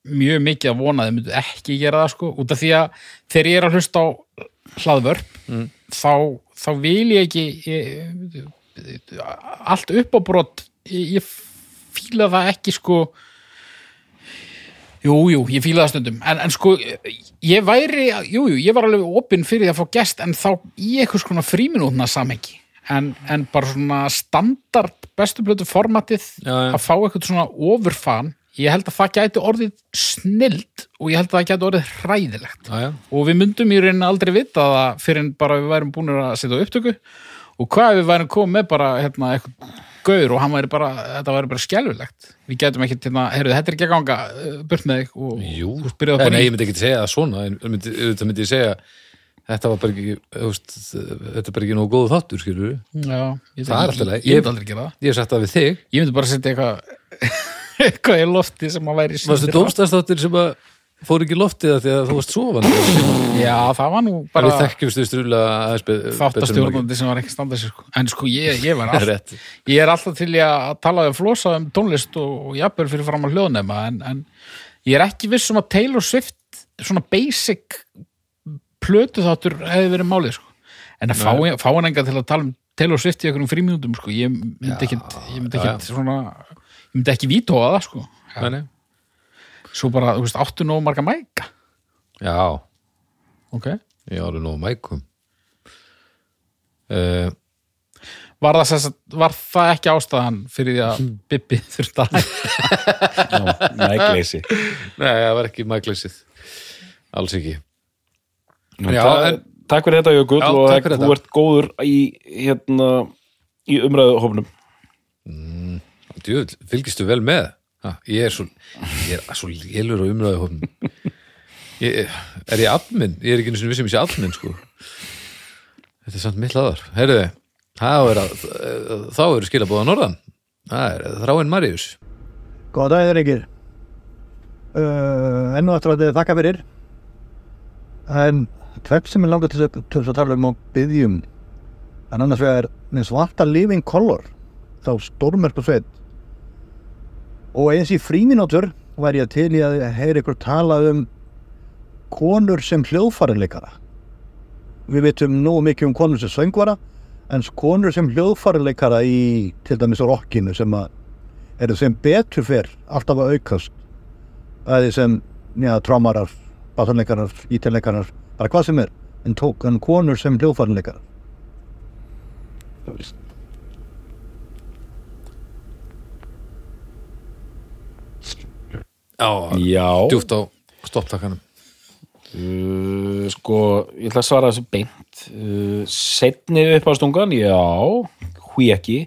mjög mikið að vona að þið myndu ekki gera það sko, út af því að þegar ég er að hlusta á hlaðvörp þá, þá vil ég ekki ég, allt upp á brott ég, ég fíla það ekki sko Jú, jú, ég fíla það stundum. En, en sko, ég væri jú, jú, ég var alveg opinn fyrir því að fá gest en þá í eitthvað svona fríminútna samhengi. En, en bara svona standard bestu blötu formatið Já, já. að fá eitthvað svona overfan ég held að það gæti orðið snild og ég held að það gæti orðið hræðilegt. Já, og við myndum í rauninni aldrei vita það fyrir en bara við værum búin að setja upptöku. Og hvað við værum komið með bara hérna, eitthvað gaur og hann væri bara þetta væri bara skelfilegt. Við getum ekki, hérna, heyrðu, þetta er ekki að ganga uh, burt með þig og Jú, spyrjaði en bara nei, ég myndi ekki segja það svona en myndi, auðvitað myndi ég segja þetta var bara ekki veist, þetta er bara ekki nógu góðu þáttur skilur Já, ég Það er alltaf leið. ég myndi aldrei gera það. Ég hef sagt það við þig. Ég myndi bara setja eitthvað eitthvað í lofti sem að væri varstu dómstæðstáttir sem að fór ekki loftið af því að þú varst sofandi Já, það var nú bara þáttastjórnandi sem var ekki standa sér sko. en sko ég, ég var Það all, rétt. ég er alltaf til að tala um flosa um tónlist og, og jafnvel fyrir fram að hljóðnema en, en ég er ekki viss um að Taylor Swift svona basic plötu þáttur hefði verið málið sko. en að fá, fá hann enga til að tala um Taylor Swift í einhverjum fríminútum sko. ég myndi ekki ég myndi ekki ekki vítóa það sko. Nei, nei. Svo bara, þú veist, áttu nóg marga mæka? Já, ok. Ég ári nógu mækum. Uh, Var það, sess, var það ekki ástæðan fyrir því að Bibbi þurfti að hætta? Nægleysi nei, það var ekki mækleysið. Alls ekki. Já, en- Takk fyrir þetta Jökull Já, og takk fyrir þú þetta. ert góður í, hérna, í umræðuhofnum Djöfull, fylgistu vel með ha, ég er svo ég er svo lélur umræðu hófnum ég, er ég admin? ég er ekki einu sinni vissum ég sé admin sko. Þetta er samt mitt laðar heyrðu, þá er eru skilabóða norðan. Það er þráinn Marius Góða daginn, drengir. uh, enn og eftir að þið þakka fyrir. En tvepp sem ég langar til þess að, tala um og byggjum en annars vegar með svarta living color. Þá stórmerku sveit og eins í fríminútur var ég til í að heyra ykkur tala um konur sem hljóðfærileikara við vitum nú mikið um konur sem söngvara en konur sem hljóðfærileikara í til dæmis rockinu sem að eru sem betur fyrr alltaf að aukast. Bæði sem já, trámarar, batanleikarar, ítalleikarar bara hvað sem er en tók en konur sem hljóðfærileikarar Já, Já, djúft á stopptakanum uh, sko, ég ætla að svara þessu beint. Uh, Setni upp á stungan, já hví ekki.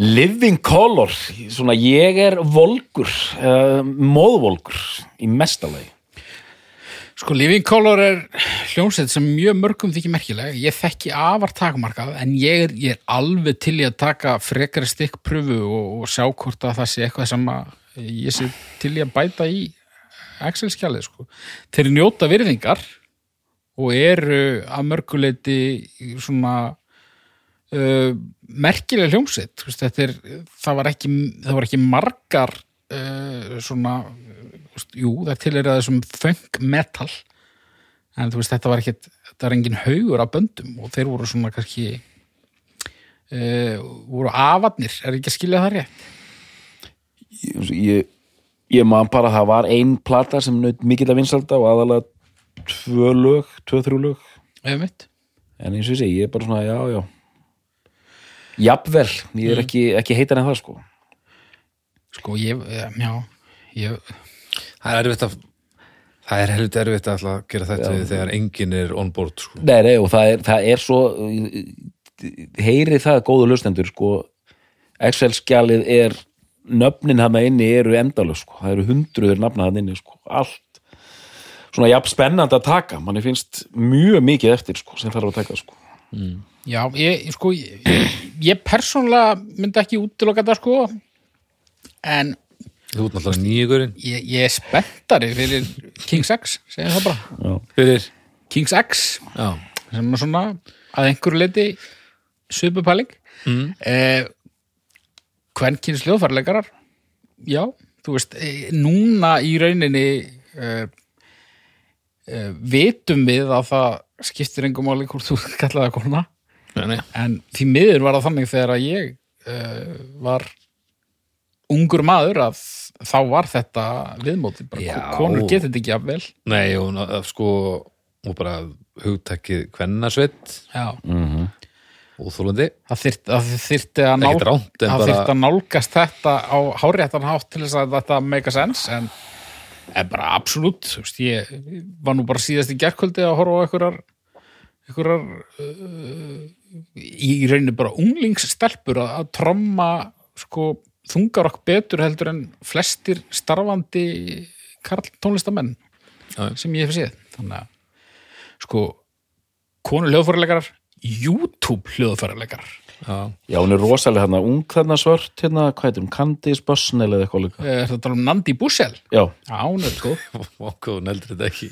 Living Color svona ég er volgur uh, móðvolgur í mestalagi Sko, Living Color er hljómsveit sem mjög mörgum þykir merkileg. Ég þekki afar takmarkað, en ég er, ég er alveg til í að taka frekari stikkpröfu og, og sjá hvort að það sé eitthvað sem að ég sé til í að bæta í Excel-skjalið, sko. Þeir njóta virðingar og eru að mörguleiti svona uh, merkileg Þetta er, það var ekki, það var ekki margar uh, svona jú, það til er að þessum funk metal en veist, þetta var ekkit þetta var engin haugur af böndum og þeir voru svona kannski uh, voru afarnir er ekki að skilja það rétt? Ég, ég, ég man bara að það var ein plata sem naut mikill að vinsalda og aðalega tvö lög, tvö, þrjú lög. En eins og ég segi, ég er bara svona, já, já. Jafnvel, ég er ekki, ekki heitar en það sko. Sko, ég, eh, já ég, Það er erfitt að Það er helviti erfitt að gera þetta við þegar enginn er on board sko. Nei, nei, og það er, það er svo heyri það góðu lustendur sko, Excel-skjalið er nöfnin hann inni eru endalög sko, það eru hundruður nafna hann inni sko, allt svona jafn spennandi að taka, manni finnst mjög mikið eftir sko, sem þarf að taka sko. Já, ég, sko ég, ég persónlega myndi ekki útiloka þetta sko. En Þú ert náttúrulega nýjugurinn. ég, ég er spenntari fyrir King's X, segjum það bara. Fyrir? King's X Já, sem er svona að einhverju leiti svipupæling. Mm. eh, kvenkins hljóðfærleikarar já, þú veist eh, núna í rauninni eh, eh, vitum við að það skiptir engum máli hvort þú kallaði það kona. Nei, nei. En því miður var það þannig þegar að ég uh, var ungur maður að þá var þetta viðmóti, bara konur getur þetta ekki að vel. Nei, og sko og bara hugtækið kvennasveit. Já, óþólandi það þyrfti að, að, bara- að nálgast þetta á háréttan hátt til þess að þetta make a sense en, en bara absolutt ég var nú bara síðast í gerkvöldi að horfa á einhverjar einhverjar uh, í rauninni bara unglingsstelpur að, að tromma sko þungarokk betur heldur en flestir starfandi karl tónlistamenn sem ég hef séð. Þannig að sko konur hljóðfæraleikarar YouTube hljóðfæraleikarar Já, Já, hún er rosalega hérna, ung þarna svört hérna, hvað heitir hún, Candice Busnell eða eitthvað líka. Er þetta tala um Nandi Bussel? Já, Já, hún er sko okkur, hún heldur þetta ekki.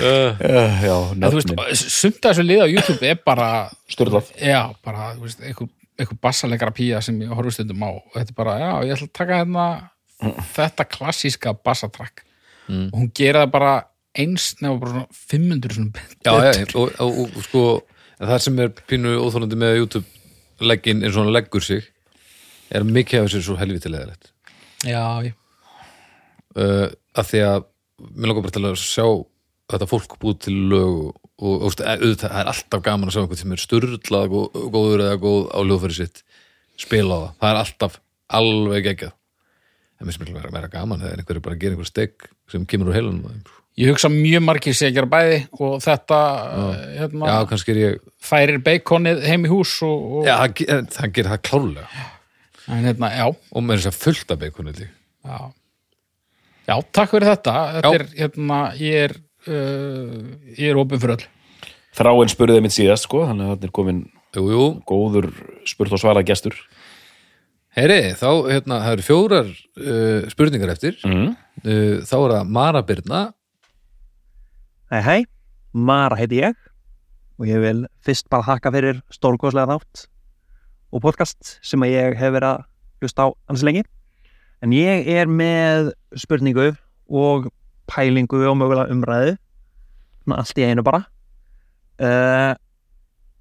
Já, já veist, nöfnin sumt að þessu lið á YouTube er bara Sturlað. Já, bara, þú veist, einhver, einhver bassaleikara pía sem ég horfum stundum á. Og þetta er bara, já, ég ætla að taka hérna þetta klassíska bassatrakk og hún gera það bara eins nefnir bara svona 500 svona Já, já, og, og, og sko en það sem er pínu óþólandi með YouTube leggin eins og hann leggur sig er mikið af þessu svo helvitilega rétt já, uh, að því að mér langar bara til að sjá þetta fólk búið til lög og, og, og auðvitað, það er alltaf gaman að sjá einhvern sem er sturlað gó- góður eða góð á ljóðfæri sitt spila á það, það er alltaf alveg geggjað. En mér sem miklu vera meira gaman þegar einhverju bara gerir einhver steg sem kemur úr heilunum á þeim. Ég hugsa mjög margir sé að gera bæði og þetta uh, hérna, Já, kannski er ég færir beikonið heim í hús og, og Já, það, ge- það gerir það klárlega. En hérna, já, og með þess að fullt af beikonið já. Já, takk fyrir þetta, þetta er hérna, ég er uh, ég er opinn fyrir öll. Þráin spurði mitt síðast sko, þannig að þetta er komin Jú, jú, góður spurt og svara gestur. Heyri, þá, hérna, það eru fjórar uh, spurningar eftir. Mm. uh, Þá er það Mara Birna Hei, hei, Mara heiti ég og ég vil fyrst bara þakka fyrir stórkoslega þátt og podcast sem að ég hef verið að hlusta á hans lengi. En ég er með spurningu og pælingu og mögulega umræðu, allt í einu bara, uh,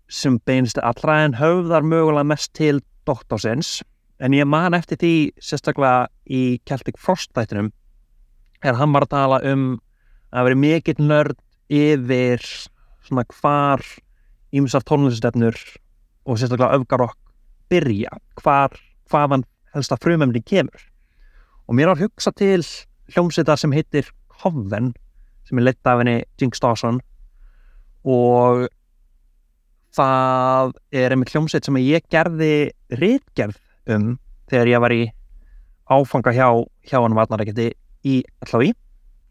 sem beinist allra en höfðar mögulega mest til doktorsins. En ég man eftir því sérstaklega í Celtic Frost þættinum er hann var að tala um að vera mikill nörd yfir svona hvar ímsar tónlistefnur og sérstaklega öfgarokk byrja, hvar hvaðan helst að frumemni kemur. Og mér var hugsa til hljómsveitar sem heitir Coven sem er leitt af henni Jinx Dawson og það er einmitt hljómsveit sem ég gerði ritgerð um þegar ég var í áfanga hjá, hjá hann varnarækjandi í Allaví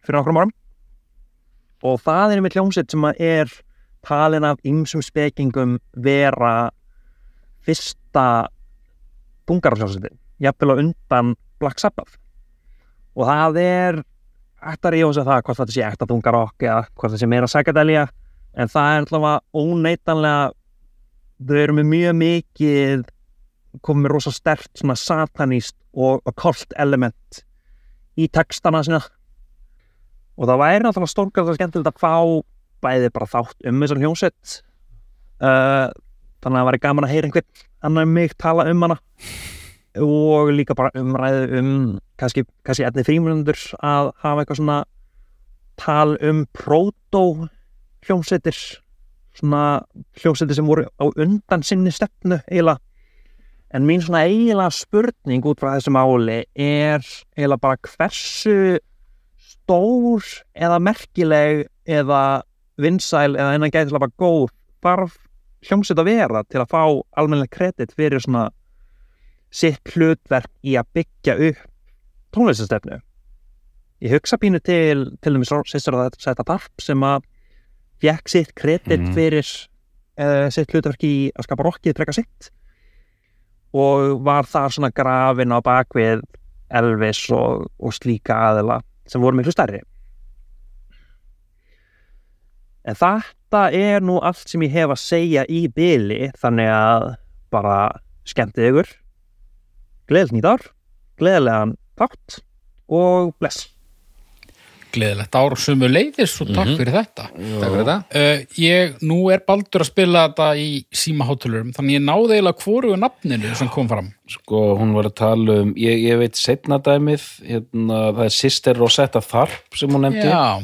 fyrir nokkrum árum og það er einmitt hljómsveit sem að er talin af ymsum spekingum vera fyrsta bungararhljómsveitin jafnvel á undan Black Sabbath. Og það er eftir að ég ósa það hvort þetta sé ekta þungarokk eða hvort þetta sé meira psychedelia en það er allavega óneitanlega þau eru með mjög mikið komið með rosa stert svona satanist og occult element í textana sína og það væri náttúrulega stórkvæðast skemmtilegt að fá bæði bara þátt um þessar hljómsveit. Uh, þannig að það væri gaman að heyra einhvern annar en mig tala um hana. Og líka bara umræðu um kannski, kannski etni frímjöndur að hafa eitthvað svona tal um proto hljómsveitir. Svona hljómsveitir sem voru á undan sinni stefnu eiginlega. En mín svona eiginlega spurning út frá þessu máli er eiginlega bara hversu stór eða merkileg eða vinsæl eða innan gæti bara góð þarf hljómsveit að vera til að fá almennilega kredit fyrir svona sitt hlutverk í að byggja upp tónlistastefnu ég hugsa pínu til til dæmis sýstur að þetta setja tarp sem að fekk sitt kredit Mhm. fyrir uh, sitt hlutverk í að skapa rockið freka sitt. Og var þar svona grafin á bakvið Elvis og, og slíka aðila sem voru miklu stærri. En þetta er nú allt sem ég hef að segja í byli þannig að bara skemmtið ykkur. Ár gleðilegan þátt og bless Gleðilegt ár sömu leiðis og takk fyrir þetta. Takk fyrir þetta Uh, ég, nú er Baldur að spila þetta í símahátulurum, þannig ég náði eiginlega hvorugu nafninu sem kom fram. sko hún var að tala um ég, ég veit setna dæmið hérna, það er Sister Rosetta Tharp sem hún nefndi Já,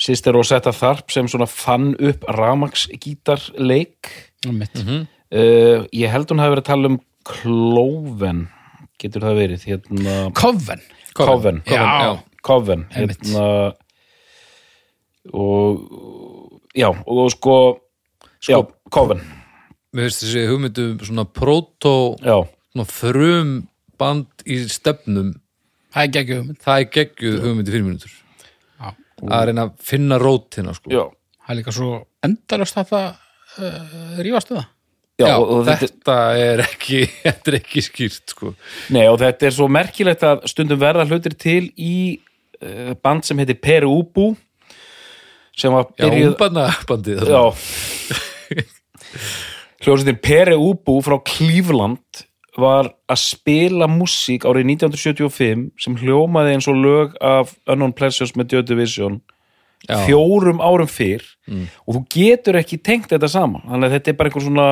Sister Rosetta Tharp sem svona fann upp ramagsgítarleik mitt. uh, ég held hún hafi verið að tala um Cloven getur það verið hérna, Coven. Coven Já. Coven, hérna, og já og sko, já, Coven Mér finnst þessi hugmyndum svona proto já, svona frum band í stefnum Það er geggjum. það er geggjuð hugmyndi fyrir mínútur Já. að reyna að finna rótina sko. já, Það er líka svo endalast að það uh, rífast við það. já, Já, og, og þetta, þetta er ekki þetta er ekki skýrt sko. Nei, og þetta er svo merkilegt að stundum verða hlutir til í band sem heitir Peru Ubu sem var Já, byrjuð umbanna bandið Já Hljóðsettin Peru Ubu frá Cleveland var að spila músík árið 1975 sem hljómaði eins og lög af Unknown Pleasures með Joy Division Já. fjórum árum fyrr og þú getur ekki tengt þetta saman þannig að þetta er bara einhver svona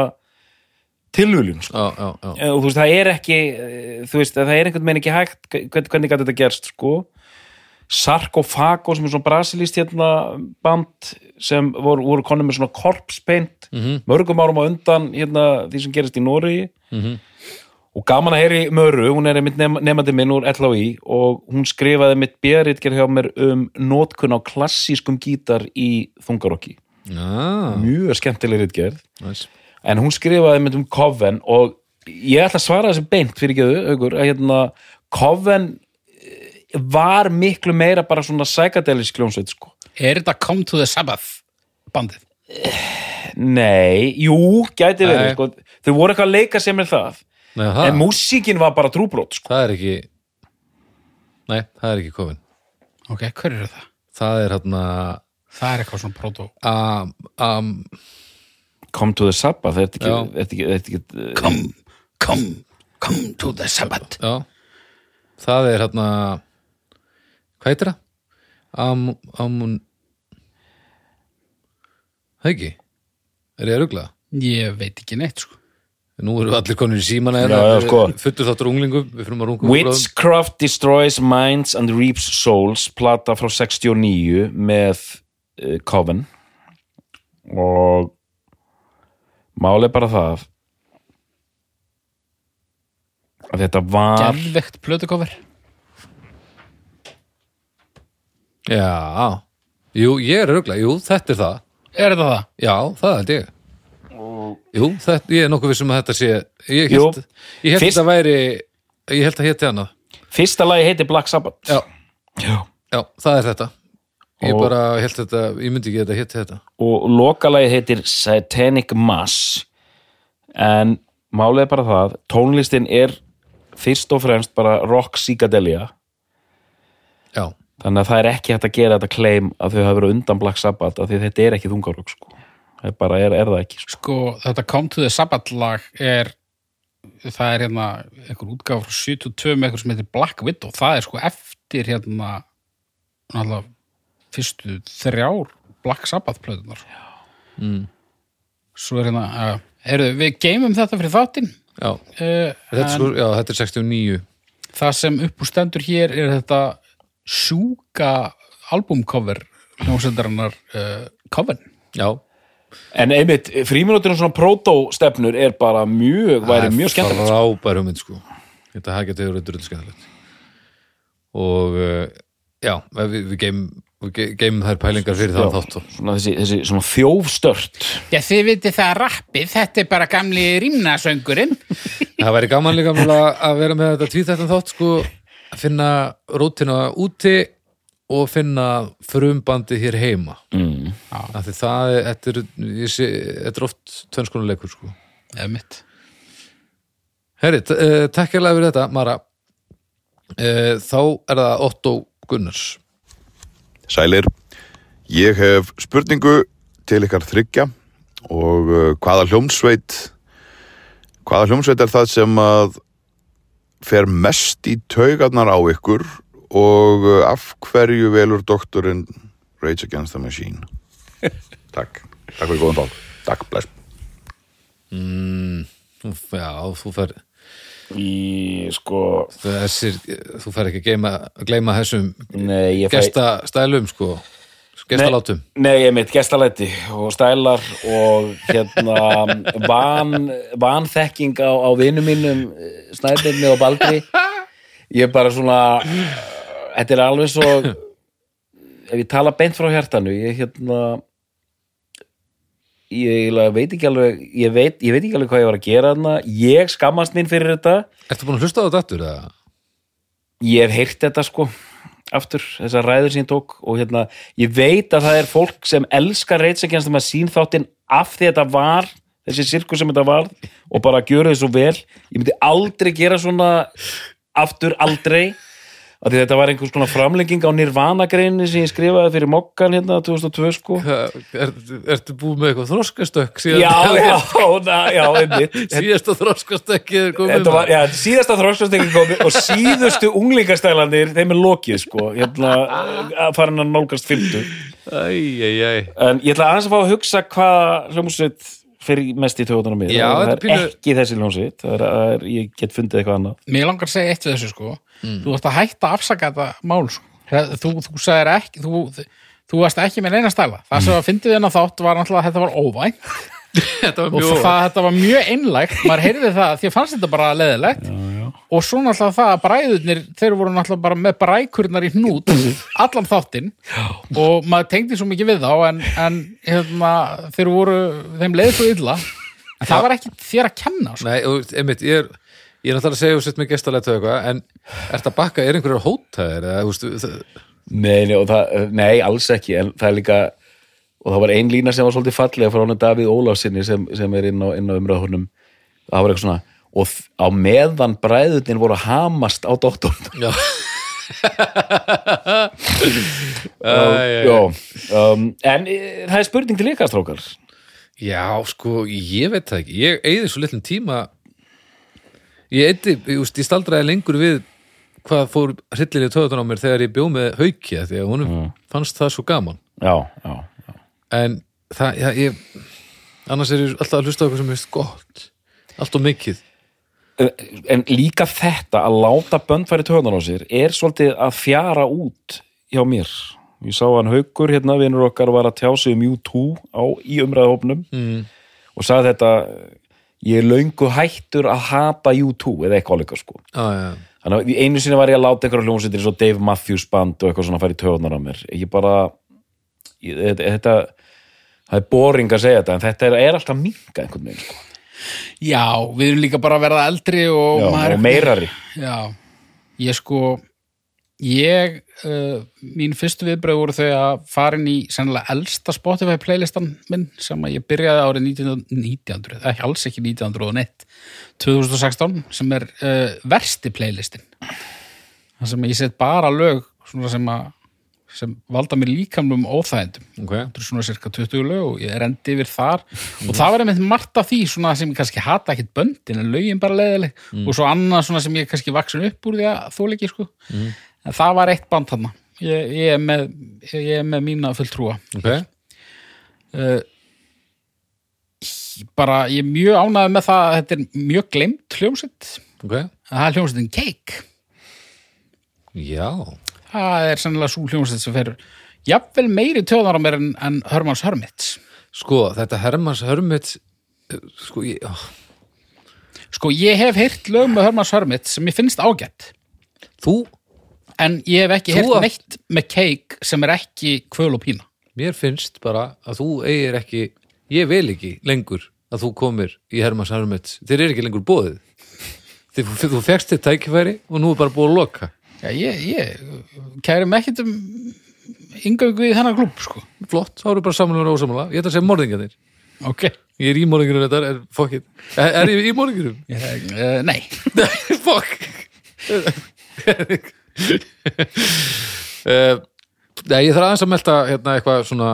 tilvöljun sko. já, já, já. Eh, og þú veist, það er ekki eh, þú veist, það er einhvern veginn ekki hægt hvernig gæti þetta gerst, sko Sarkofago sem er svona brasilíst hérna band sem voru, voru konum með svona korpspeint Mhm. mörgum árum á undan hérna því sem gerist í Nóri Mhm. og gaman að heyri Möru, hún er einmitt nefandi minn úr LHI og hún skrifaði mitt björritger hjá mér um nótkun á klassískum gítar í þungarokki Já, mjög skemmtileg ritgerð næs. en hún skrifaði mynd um Coven og ég ætla að svara þessi beint fyrir ekki aukur að hérna Coven var miklu meira bara svona psychedelisk hljómsveit sko. Er þetta Come to the Sabbath bandið? Nei, jú, gæti verið sko. þau voru eitthvað að leika sem er það Nei, það, en músíkin var bara trúbrót sko. það er ekki Nei, það er ekki kofin Ok, hver eru það? Það er hérna Það er eitthvað svona proto um, um, Come to the Sabbath þetta er Já. ekki, þetta er ekki, þetta ekki Come, come, come to the Sabbath Já Það er hérna Hvað heitir það? Am, amun Það ekki? Er ég að rugla? Ég veit ekki neitt sko Nú við allir konur í símana Já, já, sko. Futtur þáttur unglingum Við fyrir að rungum Witchcraft Destroys Minds and Reaps Souls plata frá 69 með uh, Coven og máli bara það að þetta var Gervegt plötukover Já. Jú, ég er rugla Jú, þetta er það. Er þetta það? Já, það held ég. Jú, þetta, ég er nokkuð vissum að þetta sé Ég Jú. held, ég held Fyrst- að væri Ég held að héti annað fyrsta lagi heiti Black Sabbath. Já, Já. já, það er þetta. Ég Og- bara held þetta, ég myndi ekki að þetta héti þetta. Og lokalagi heitir Satanic Mass. En málið er bara það tónlistin er fyrst og fremst bara rock psychedelia. Já, þannig að það er ekki hægt að gera þetta claim að þau hafa verið undan Black Sabbath af því þetta er ekki þungarokk sko. það er bara, er, er það ekki sko. Sko, þetta Come to the Sabbath lag er það er hérna einhver útgáf frá 72 með eitthvað sem heitir Black Widow það er sko eftir hérna náttúrulega fyrstu þrjár Black Sabbath plötunar mm. svo er hérna uh, heyrðu, við geymum þetta fyrir þáttinn já. uh, Þetta, er en sko, já, þetta er 69 það sem upp úr stendur hér er þetta sjúka albumcover hljómsöndarinnar uh, Coven. Já, en einmitt, fríminútur svona proto-stefnur er bara mjög, væri mjög skemmtilegt sko. Frábær hugmynd sko. Þetta hafa getið verið drull skemmtilegt. Og uh, já, við, við geim við ge- geymum þær pælingar fyrir það þátt og svona þessi, þessi svona þjófstört. Já, þið vitið það rappið, þetta er bara gamli rýmnasöngurinn Það væri gaman líka að vera með þetta tvíþættan þátt sko að finna rútina úti og finna frumbandi hér heima. Mm. af því það er, þetta er, ég sé, þetta er oft tvennskonuleikur sko. Eða mitt Herri, uh, takk hérlega fyrir þetta Mara. Uh, þá er það Otto Gunnars. Sælir, ég hef spurningu til ykkar þryggja og uh, hvaða hljómsveit hvaða hljómsveit er það sem að fer mest í taugarnar á ykkur og uh, af hverju velur doktorinn Rage Against the Machine? Takk, takk fyrir góðan þátt Takk, bless. Mm, Já, þú fer í sko þessir, þú fer ekki að gleyma, þessum nei, ég fæ gestastælum sko gestalátum. Nei, ég mitt gestalæti og stælar og hérna van, vanþekking á, á vinum mínum Snæbjörni og Baldri. Ég er bara svona þetta er alveg svo ef ég tala beint frá hjartanu ég hérna ég eiginlega veit ekki alveg ég veit, ég veit ekki alveg hvað ég var að gera þarna. Ég skammast mín fyrir þetta. Ertu búin að hlusta á þetta ég hef heyrt þetta sko aftur, þessar ræður sem ég tók og hérna, ég veit að það er fólk sem elskar reitsakjænst að sín þáttinn af því þetta var þessi sirkus sem þetta var og bara gjöru þið svo vel. Ég myndi aldrei gera svona aftur aldrei þetta var einhvers konar framlenging á Nirvana-greinu sem ég skrifaði fyrir mokkan hérna 2002 sko. Er, ertu búin með eitthvað þroskastökk síðan já, já, na, já, einmitt. Síðasta þroskastökkið er komið var, já, síðasta þróskastekki komið og síðustu unglingastælandir þeim er lokið sko. Hérna, að fara hann að nálgast 50 Æj, æj, æj en ég ætla aðeins að fá að hugsa hvað hljómsveit fyrir mest í töðunum mér Já, það er pínu- ekki þessi er, ég get fundið eitthvað annað. Mér langar að segja eitt við þessu sko. Þú varst að hætta að afsaka þetta mál sko. þú, þú sagðir ekki þú, þú varst ekki með neina stæla. Það sem að fyndið þennan þátt var náttúrulega að þetta var óvænt. Þetta var og mjög það, þetta var mjög einlægt. Maður heyrði það því að fannst þetta bara leðilegt já. Og svo náttúrulega það að bræðurnir þeir voru náttúrulega bara með brækurnar í hnút allan þáttinn. Og maður tengdi svo mikið við þá en, en hérna, þeir voru þeim leiði svo illa. En það var ekki þér að kenna sko. Nei, og einmitt, ég er ég er náttúrulega að segja og sett með gestalættu eitthvað en ert að bakka, er einhverjar hótaðir það, nei, nei, og það, nei, alls ekki en það er líka og það var ein lína sem var svolítið fallega frá hann Davíð Ólafsinni sem, sem er inn á, inn á umræðhornum það var eitthvað svona og á meðan bræðurnir voru að hamast á doktorn Já. Já, um, en e, það er spurning til ykkar strókar Já, sko, ég veit það ekki. Ég eigði svo litlum tíma. Ég eitthi, ég, ég staldraði lengur við hvað fór hryllilega töðan á mér þegar ég bjó með haukja því að honum fannst það svo gaman. Já, já, en það, já, ég annars er ég alltaf að hlusta á eitthvað sem er gott. Allt og mikið en líka þetta að láta bönd færi töðan á sér er svolítið að fjara út hjá mér ég sá hann haukur hérna, vinur okkar var að tjá sig um U2 á, í umræðahópnum mm. og sagði þetta ég er löngu hættur að hata U2 eða eitthvað alveg sko ah, ja. þannig að einu sinni var ég að láta einhverja hljómsveitir eins og Dave Matthews band og eitthvað svona færi töðunar á mér ég bara ég, þetta, þetta það er boring að segja þetta en þetta er, er alltaf minga einhvern veginn sko. Já, við erum líka bara að verða eldri og, Já, og meirari. Já, ég sko ég, uh, mín fyrstu viðbröð voru þau að fara inn í sennilega elsta Spotify playlistan minn sem að ég byrjaði árið 1900, 1900 ekki alls ekki 1901 2016 sem er uh, versti playlistin. Þar sem ég set bara lög sem að sem valda mér líkamlum óþægendum okay. þetta er svona cirka 20 lög og ég er endi yfir þar. Og það var einmitt margt af því svona sem ég kannski hata ekkit böndin en lögin bara leðileg og svo annað svona sem ég kannski vaksin upp úr því að þú leiki sko. Mm. en það var eitt band þarna. Ég, ég, er með, ég er með mína fulltrúa. Okay. uh, bara ég er mjög ánægð með það að þetta er mjög glemt hljómsett okay. það er hljómsettin Cake. Já það er sennilega svo hljómsett sem fer jafnvel meiri töðar á mér en, en Hörmanns Hörmits Sko, þetta Hermanns Hörmits sko, ég, ó, sko ég hef heyrt lög með Hörmanns Hörmits sem ég finnst ágætt. Þú, en ég hef ekki heyrt neitt með Cake sem er ekki kvöl og pína. Mér finnst bara að þú eigir ekki, ég vil ekki lengur að þú komir í Hermanns Hörmits þeir eru ekki lengur bóðið þú fegst þitt tækifæri og nú er bara búið að loka Já, ég, ég kæri mig ekkert um yngöngu í þennan klúb, sko. flott, þá eru bara samanlega og ósamanlega ég ætla að segja morðingarnir Ok. ég er í morðingurum þetta, er fokkið er, er ég í morðingurum? Uh, nei. fokk uh, Nei, ég þarf aðeins að melta hérna eitthvað svona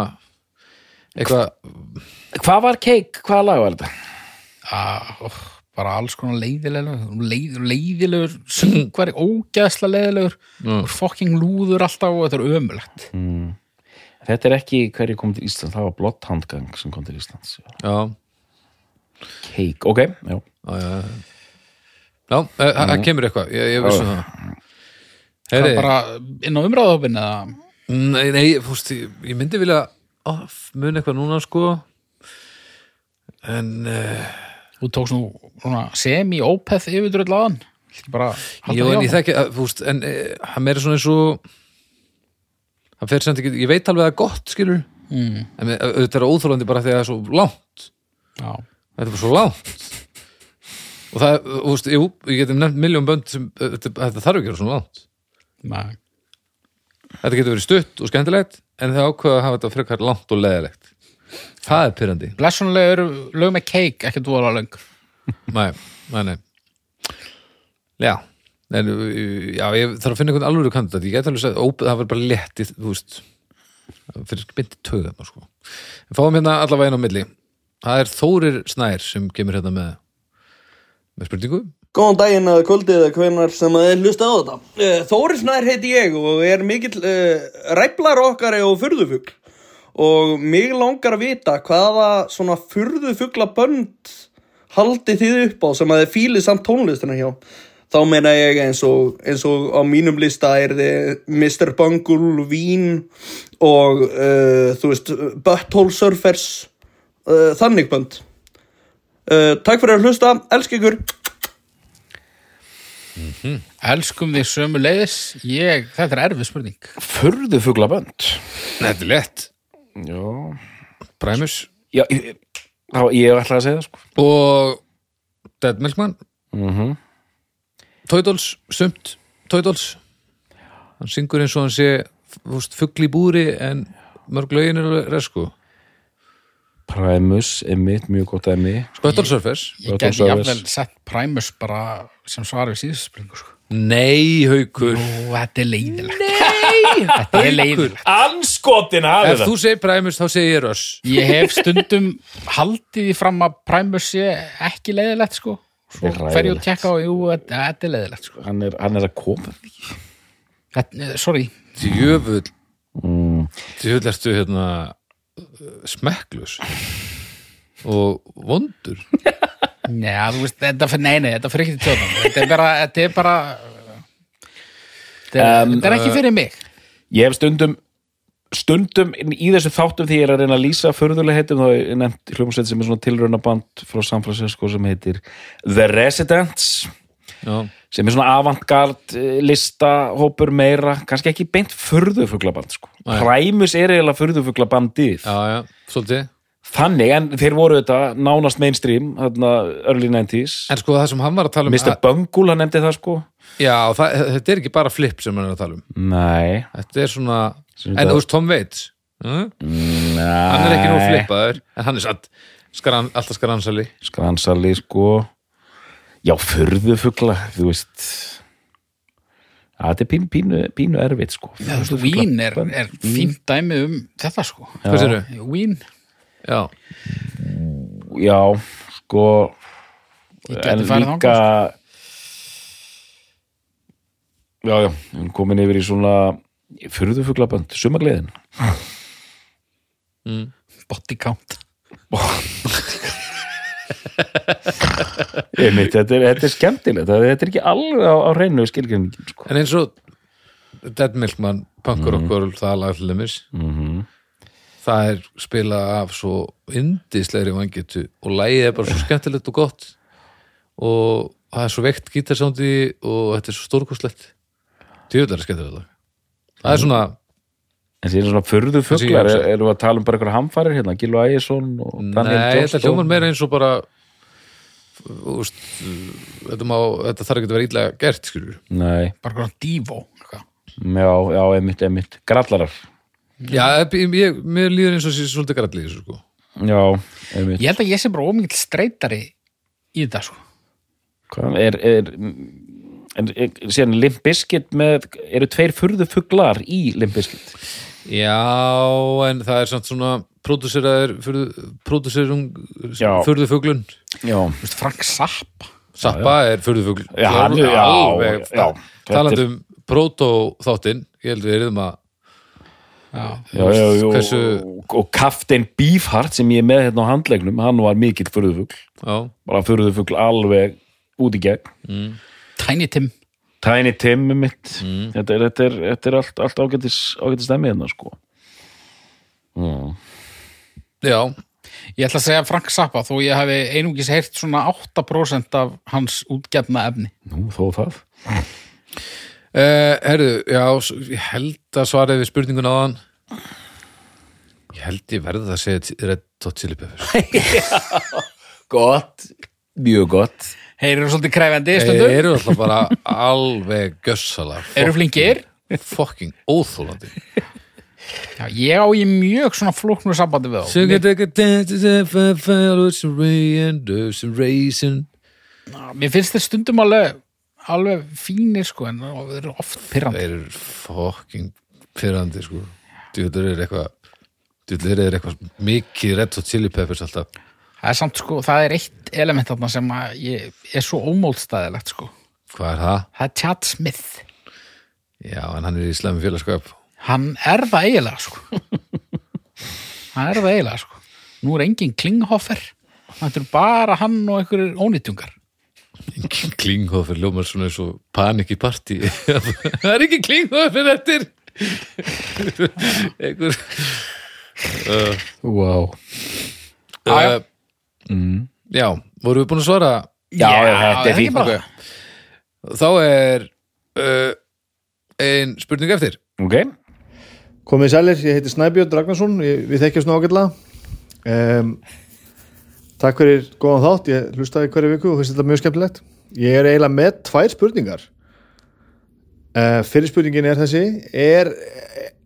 eitthvað hvað var Cake, hvaða lag var þetta? Ah, oh, bara alls konar leiðilegur, leið, leiðilegur, söngvari, ógæðsla leiðilegur, Mm. og fucking lúður alltaf og þetta er ömulegt. Mm. þetta er ekki hverju kom til Íslands það var Bloodhound-gang sem kom til Íslands Já, Cake, ok, já. Já, já Já, eh, það það kemur eitthvað, ég, ég vissi það. Það er bara inn á umræðahópin eða, Nei, nei, fúst, ég, ég myndi vilja mun eitthvað núna sko. En uh, þú tókst nú svona semi-ópeð yfirdröð laðan. Ekki bara halda Jú, því en ég þekki, að, fúst, en uh, hann meira svona eins og hann fer samt ekki, ég veit alveg að það er gott skilur, Mm, en eh, auðvitað er óþólandi bara að það er svo langt. Já. þetta er bara svo langt. Og það, þú veist, jú, ég getum nefnt miljón bönd sem, uh, þetta, þetta þarf ekki að vera svona langt. Nei. þetta getur verið stutt og skemmtilegt en það ákveða að hafa þetta frekar langt og leðilegt það er pyrrandi Blessunlega eru lög með Cake ekki dvoðalega löng. nei, nei, nei já en, uh, já, ég þarf að finna einhvern alvöru kandidat ég get alveg að óp- það var bara létti þú veist fyrir myndi töðum sko. en fáum hérna allavega inn á milli það er Þórir Snær sem kemur hérna með með spurningu Góðan daginn að kvöldið eða hvenar sem að þið hlusta á þetta. Eh, Þóri Snær heiti ég og er mikill uh, ræflar okkari og furðufugl. Og mig langar að vita hvaða svona furðufugla bönd haldið þið upp á sem að þið fílið samt tónlistina hjá. Þá meina ég eins og, eins og á mínum lista er þið Mr. Bungle, Vín og uh, þú veist, Butthole Surfers, uh, þannig bönd. Uh, takk fyrir að hlusta, elsk ykkur. Elskum þig sömu leiðis. Ég, þetta er erfið spurning. Furðu fuglabönd þetta er lett Já, Primus? Já ég, þá, ég ætla að segja það sko. Og Dead Milkman? Mm Tóidóls, sumt Tóidóls hann syngur eins og hann sé í búri en mörg lögin er resku Primus, Emmitt, mjög gott emmi Spöttal Surface Ég Bottle gæti jafnvel sett Primus bara sem svar við síðustu springu sko. Nei, haukur. Ú, þetta er leiðilegt. Nei, þetta er leiðilegt Anskotin Ef hafið þú segir Primus þá segir ég Rush Ég hef stundum haldið því fram að Primus sé ekki leiðilegt sko. Svo er fer ég að tekka á, jú, þetta er leiðilegt sko. Hann er, hann er að koma þetta, eh, Sorry, Djöfull. Mm. Djöfull ertu hérna uh, smekklus og vondur. Nei, þú veist, þetta fyrir, nei, nei, þetta fyrir ekki til tjóðan Þetta er bara, þetta er bara Þetta er, Um, þetta er ekki fyrir mig Ég hef stundum stundum í þessu þáttum því ég er að reyna að lýsa förðuleg heitum þá er nefnt hljómsveit sem er svona tilraunaband frá San Francisco sem heitir The Residents Já, sem er svona avantgard eh, listahópur meira, kannski ekki beint förðufuglaband sko. Nei. Primus er eiginlega förðufuglabandið svolítið þannig, en þeir voru þetta nánast mainstream, þarna early 90s En sko það sem hann var að tala um Mr. Bungle, hann nefndi það sko. Já, það, þetta er ekki bara flip sem hann er að tala um. Nei, Þetta er svona, Sem en þú veist Tom Waits. Hm? Nei Hann er ekki nú flippaður En hann er satt, skran, alltaf skaransali Skransali sko. Já, förðufugla, þú veist. Já, þetta er pínu, pínu, pínu erfitt sko. Já, þú veist, Vín er, er fínt dæmi um þetta sko. Hvað sérðu? Vín, Já, Já, sko ég en líka þangað Já, já, erum komin yfir í svona furðufuglabönd, sumargleðin mm. Body count Einmitt, þetta, er, þetta er skemmtilegt þetta er ekki alveg á, á reynu skilgjörningin sko. En eins og Dead Milkman, Punker mm. okkur það lag til dæmis mm það er spilað af svo indislegri vangetu og lagið er bara svo skemmtilegt og gott. Og það er svo veikt gítarsándi og þetta er svo stórkostlegt. Djöðlar er skemmtilegt það er svona, En síðan svona furðufuglar, Þessi ég er, erum við að tala um bara eitthvað hamfarir hérna, Gilva Ægisson og Daniel nei, þetta hljómar meira eins og bara úst, þetta, má, þetta þarf ekki að vera illa gert skilur Nei, bara svona divo já, já, einmitt, einmitt. Grallarar, já, ég, mér líður eins og sé svolítið grallið þessu sko. Já, einmitt. Ég held að ég sé bara ómikið streytari í þetta sko. Hvað er, er, en, er síðan Limp Bizkit með, eru tveir furðufuglar í Limp Bizkit? Já, en það er samt svona pródúseraður pródúserum Já. furðufuglun Já, Þú veist, Frank Zappa. Zappa er furðufugl Já, já, já. talandi um proto þáttinn ég held við erum að Já, já, já, Hversu- og, og Kaftin Beefheart sem ég er með hérna á handlegnum, hann var mikill furðufugl. Já, bara furðufugl alveg út í gegn. Tiny Tim. Tiny Tim er mitt þetta er, þetta er, þetta er allt, allt ágætis, ágætis dæmi hérna sko. Mm. já, Ég ætla að segja Frank Zappa þó ég hafi einungis heyrt svona 8% af hans útgefna efni. Nú, þó það Uh, herðu, já, s- ég held að svarið við spurningun áðan. Ég held ég verði að segja Red Hot Chili Peppers. Gott, mjög gott. Þeir eru svolítið kræfandi þeir eru alltaf bara alveg gössala Eru flinkir? Fucking óþólandi Já, ég á í mjög svona flóknu sambandi við racing. Mér finnst þeir stundum alveg alveg fínir sko en þeir eru oft pyrrandi þeir eru fucking pyrrandi sko. Djúður er eitthvað djúður er eitthvað mikið Red Hot Chili Peppers alltaf. Það er samt sko, það er eitt element þarna sem að ég er svo ómóldstæðilegt sko. Hvað er það? Það er Chad Smith. Já, en hann er í slemmi félagskap. Hann er það eiginlega sko. Hann er það eiginlega sko. Nú er engin Klinghoffer. Það er bara hann og einhverjir ónýtjungar Klinghofer ljómar svona eins og panik í partí. Það er ekki Klinghofer eftir. Einhver uh, Wow uh, já, vorum við búin að svara? Já, já, þetta er fínt bara. þá er uh, ein spurning eftir. Ok, Komið sælir, ég heiti Snæbjörn Ragnarsson, við þekkjast nú ágætlega. Um, takk fyrir góðan þátt, ég hlustaði hverju viku og finnst þetta mjög skemmtilegt. Ég er eiginlega með tvær spurningar. Uh, fyrir spurningin er þessi, er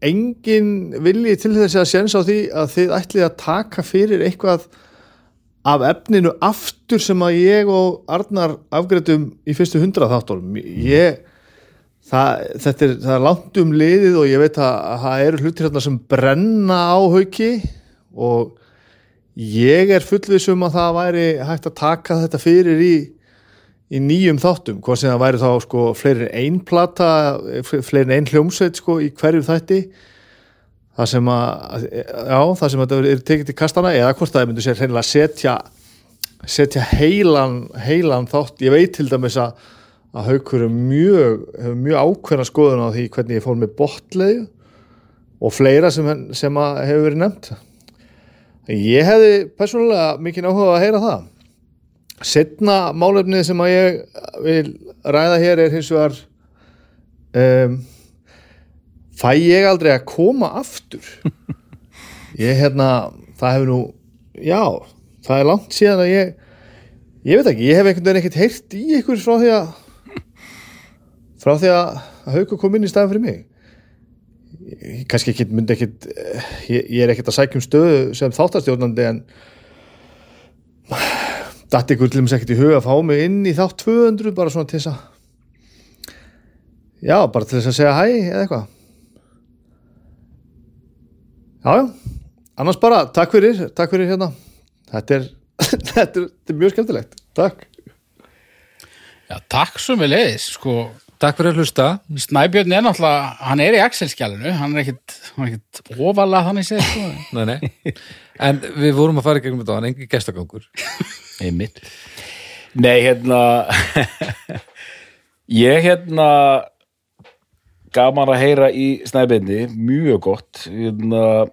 engin vilji til þess að séns á því að þið ætlið að taka fyrir eitthvað af efninu aftur sem að ég og Arnar afgreitum í fyrstu hundrað þáttunum ég það, þetta er, er langt um liðið og ég veit að það eru hlutir hérna sem brenna á hauki og ég er fullvisum að það væri hægt að taka þetta fyrir í, í nýjum þáttum, hvað sem það væri þá sko fleiri en ein plata fleiri en ein hljómsveit sko í hverju þætti. Það sem að já, það sem að þetta er tekið til kastana eða hvort það myndu sér hreinlega setja setja heilan heilan þátt, ég veit til dæmis að að haukur er mjög hefur mjög ákveðna skoðun á því hvernig ég fór með botleið og fleira sem, sem að hefur verið nefnt ég hefði persónulega mikið áhuga að heyra það. Setna málefnið sem að ég vil ræða hér er hins vegar um, fæ ég aldrei að koma aftur? Ég hérna það hefur nú, já það er langt síðan að ég ég veit ekki, ég hef einhvern veginn ekkert heyrt í ykkur frá því að frá því að hauku kom inn í staðin fyrir mig ég, kannski ekki myndi ekkit ég, ég er ekkert að sækja um stöðu sem þáttastjórnandi en datt ykkur til þess ekkert í huga að fá mig inn í þátt 200 bara svona til þess að já, bara til þess að segja hæ eða eitthvað. Já, já. Annars bara, takk fyrir, takk fyrir hérna. Þetta er, þetta er, þetta er mjög skemmtilegt. Takk. Já, takk sem við leiðis, sko Takk fyrir að hlusta. Snæbjörn er náttúrulega, hann er í Excel-skjálinu hann er ekkit, er ofalega þannig séð, sko. Nei, nei. En við vorum að fara í gegnum þetta, hann engi gestagangur. Einmitt. Nei, hérna ég hérna gaman að heyra í snæbindi mjög gott hérna,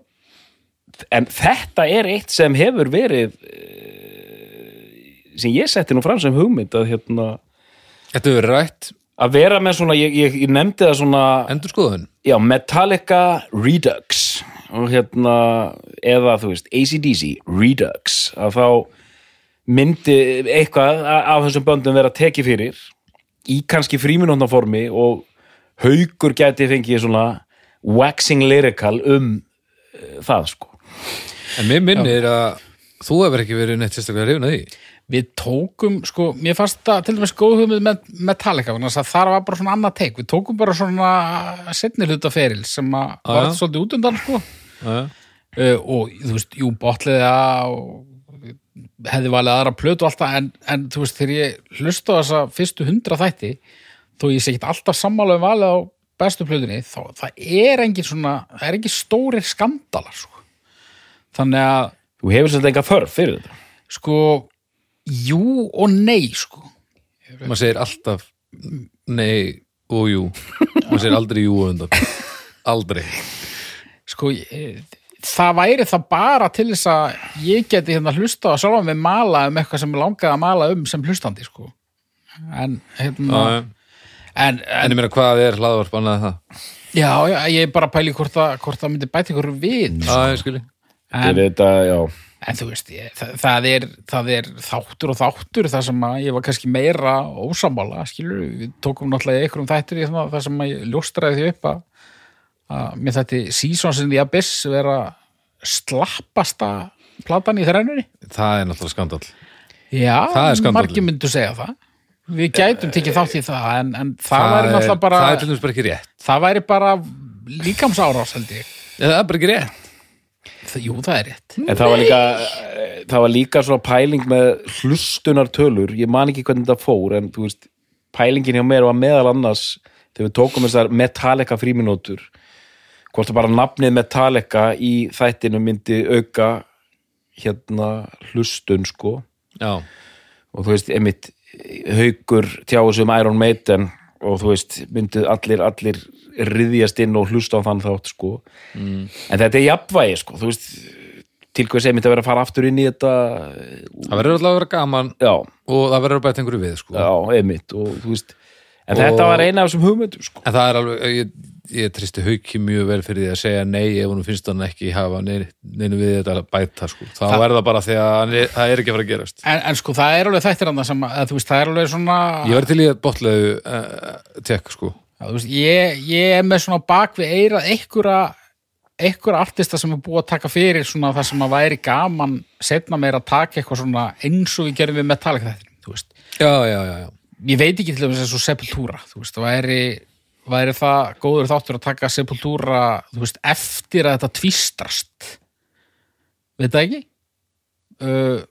en þetta er eitt sem hefur verið eh, sem ég setti nú fram sem hugmynd að hérna Þetta hefur verið rætt að vera með svona, ég, ég, ég nefndi það svona Endur skoðun já, Metallica Redux og hérna, eða þú veist ACDC Redux að þá myndi eitthvað af þessum böndum vera tekið fyrir í kannski fríminúndaformi og haugur gæti fengið svona waxing lyrical um uh, það sko. En mér minnir að þú hefur ekki verið neitt sérstaklega hrifin að því Við tókum, sko, mér fannst það til dæmis góð hugmynd með Metallica það var bara svona annað teik við tókum bara svona setni hluta feril sem að var já. svolítið út undan, sko Já. uh, og þú veist, jú, botliða og hefði valið aðra plötu alltaf en, en þú veist, þegar ég hlusta á þessa fyrstu hundra þætti þó ég sé ekki alltaf sammála um valið á bestu plötunni, þá það er engin svona, það er engin stórir skandalar sko. þannig að þú hefur svolítið enga þörf fyrir þetta sko, jú og nei sko, Maður segir alltaf nei og jú. Maður segir aldrei jú og undan. Aldrei. Sko það væri það bara til þess að ég geti hérna hlusta á sjálfa mig mala um eitthvað sem ég langaði að mala um sem hlustandi sko. En hérna Já, já. en, En en ég meina hvað er hlaðvarp annað en það? Já, já, ég er bara að pæli hvort það, myndi bæta ykkur við Já, ég skilji en, en, þetta, já, en þú veist, ég, það, það, er, það er þáttur og þáttur það sem að ég var kannski meira ósammála skilur, við tókum náttúrulega ykkur um þættur í það, það sem að ég ljóstraði því upp að, að mér þetta Seasons in the Abyss vera slappasta platan í þrænunni Það er náttúrulega skandal Já, Það margir myndu segja það. Við gætum tekið þátt í það en, en það, væri er, náttúrulega bara Það er til dæmis bara ekki rétt. Það væri bara ég. Eða það er bara ekki rétt það, Jú, það er rétt. En það var líka það var líka svona pæling með hlustunartölur, ég man ekki hvernig þetta fór en þú veist, pælingin hjá mér var meðal annars, þegar við tókum þessar Metallica fríminútur hvort það bara nafnið Metallica í þættinu myndi auka hérna hlustun sko. Já, og þú veist, einmitt haugur tjáu sem Iron Maiden og þú veist, myndið allir allir riðjast inn og hlusta á þann þátt sko, Mm. en þetta er jafnvægi sko, þú veist til hvers einmitt að vera að fara aftur inn í þetta það verður alltaf að vera gaman já, og það verður að bæta einhverju við sko. já, einmitt og þú veist, en Og- þetta var eina af þessum hugmyndum sko, En það er alveg, ég, ég tristi hauki mjög vel fyrir því að segja nei ef hún finnst hann ekki hafa neinu, við þetta að bæta sko. þá Það- verður það bara því að er, það er ekki að fara að gerast en, en sko, það er alveg þættir hann sem að, veist, það er alveg svona Ég verður til í að botlegu uh, tek sko Já, veist, ég, ég er með svona bak við eirað einhverja einhverja artista sem er búið að taka fyrir svona það sem að væri gaman setna meira að taka eitthvað svona eins og við gerum við Metallica þetta, þú veist já, já, já, já. ég veit ekki til dæmis eins og Sepultura þú veist, það væri, væri það góður þáttur að taka Sepultura þú veist, eftir að þetta tvistrast? Veit það ekki? Uh,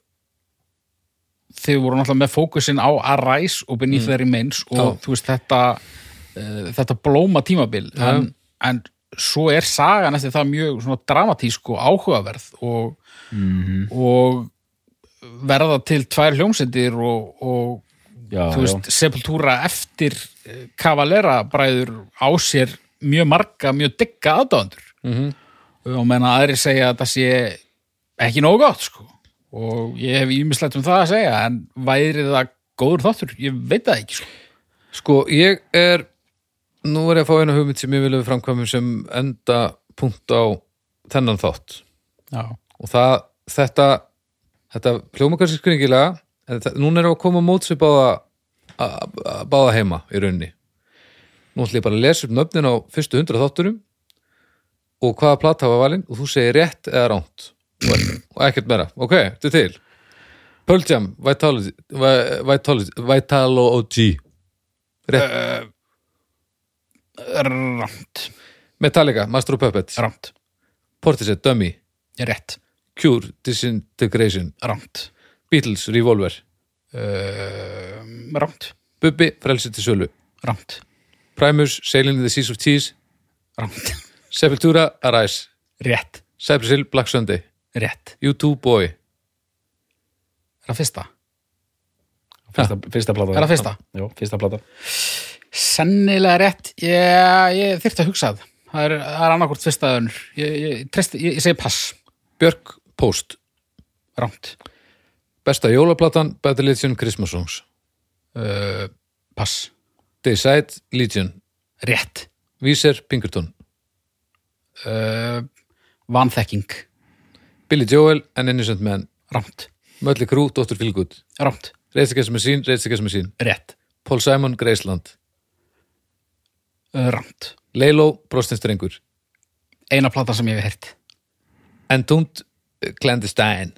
þið voru náttúrulega með fókusin á Arise og Beneath Mm. the Remains og Já. þú veist, þetta uh, þetta blóma tímabil. En, en svo er sagan eftir það mjög dramatísk og áhugaverð og, og verða til tvær hljómsendir og, og Já, þú veist, Sepultura eftir eh, Cavalera bræður á sér mjög marga, mjög digga aðdóðandur Mhm. og menna aðri segja að það sé ekki nógu gott sko. og ég hef ímislegt um það að segja en væri það góður þáttur ég veit það ekki sko. Sko, ég er nú er ég að fá eina hugmynd sem ég vil við framkvæmum sem enda punkt á þennan þátt Já. og það, þetta þetta hljóma kannski skringilega en núna er að koma móts við báða að- báða heima í rauninni. Nú ætlum ég bara að lesa upp nöfnin á fyrstu hundra þátturum og hvaða plata var valinn og þú segir rétt eða ránt og, og ekkert meira, ok, þetta er til. Pearl Jam, Vitalogy Vi- Vitalogy, Vitalogy. Rétt. Rámt. Metallica, Master of Puppets. Rámt. Portishead, Dummy. Rétt. Cure, Disintegration. Rámt. Beatles, Revolver Uh, rámt. Bubbi, Frelsi til sölu Rámt. Primus, Sailing in the Seas of Cheese Rámt. Sepultura, Arise Rétt. Cypress Hill, Black Sunday Rétt. U2, Boy Er það fyrsta? fyrsta, fyrsta plata Er það fyrsta? Já, fyrsta plata Sennilega rétt. Ég, ég þyrfti að hugsa það. Það er, það er annarkvort fyrsta önnur. Ég, ég, ég, ég segi pass. Björk, Post Rámt. Besta jólaplatan, Better Legion, Christmas Songs Uh, pass. Dayside, Legion Rétt. Víser, Pinkerton Uh, vanþekking. Billy Joel, An Innocent Man Rámt. Mölley Crue, Dr. Feelgood Rámt. The Machine, Rage Against the Machine Rétt. Paul Simon, Graceland Uh, rámt. Leilo, Brostin Strengur Eina platan sem ég hef heyrt. Entombed, Clandestine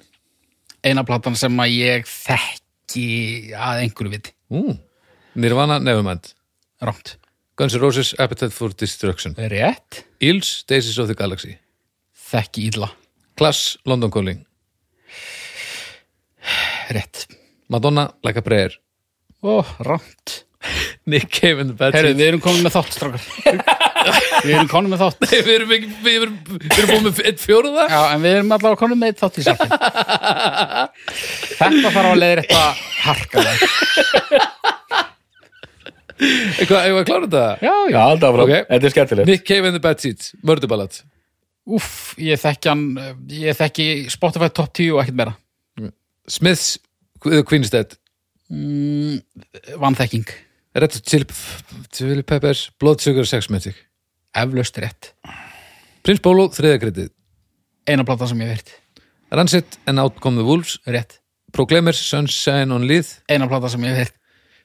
Eina platan sem að ég þekki að einhverju viti. Ú, Nirvana, Nevermind Rámt. Guns N' Roses, Appetite for Destruction Rétt. Eels, Daisies of the Galaxy Þekki illa. Class, London Calling Rétt. Madonna, Like a Prayer Ó, rámt. Nick Cave and the Bad Herru, Seeds við erum komin með þátt, strákar. við erum komin með þátt. Við erum ekki, við erum, við erum búin með eitt fjóruða Já, en við erum allavega komin með eitt þátt í sarkin. Þetta þarf að leiðir eitthvað harkalega. Eitthvað, eitthvað að klára þetta? Já, Já, alltaf frá, Ok. þetta er skemmtilegt Nick Cave and the Bad Seeds, Mörduballat Úff, ég þekki hann, ég þekki Spotify top 10 og ekkert meira. Smiths, The Queen's Dead Mm, vanþekking. Red Chili Peppers Blood Sugar Sex Magic Eflaust rétt. Prince Polo, þriðakredið Eina platan sem ég heyrt. Rancid and Out Come the Wolves Rétt. Proclaimers, Sunshine on Leith Eina platan sem ég heyrt.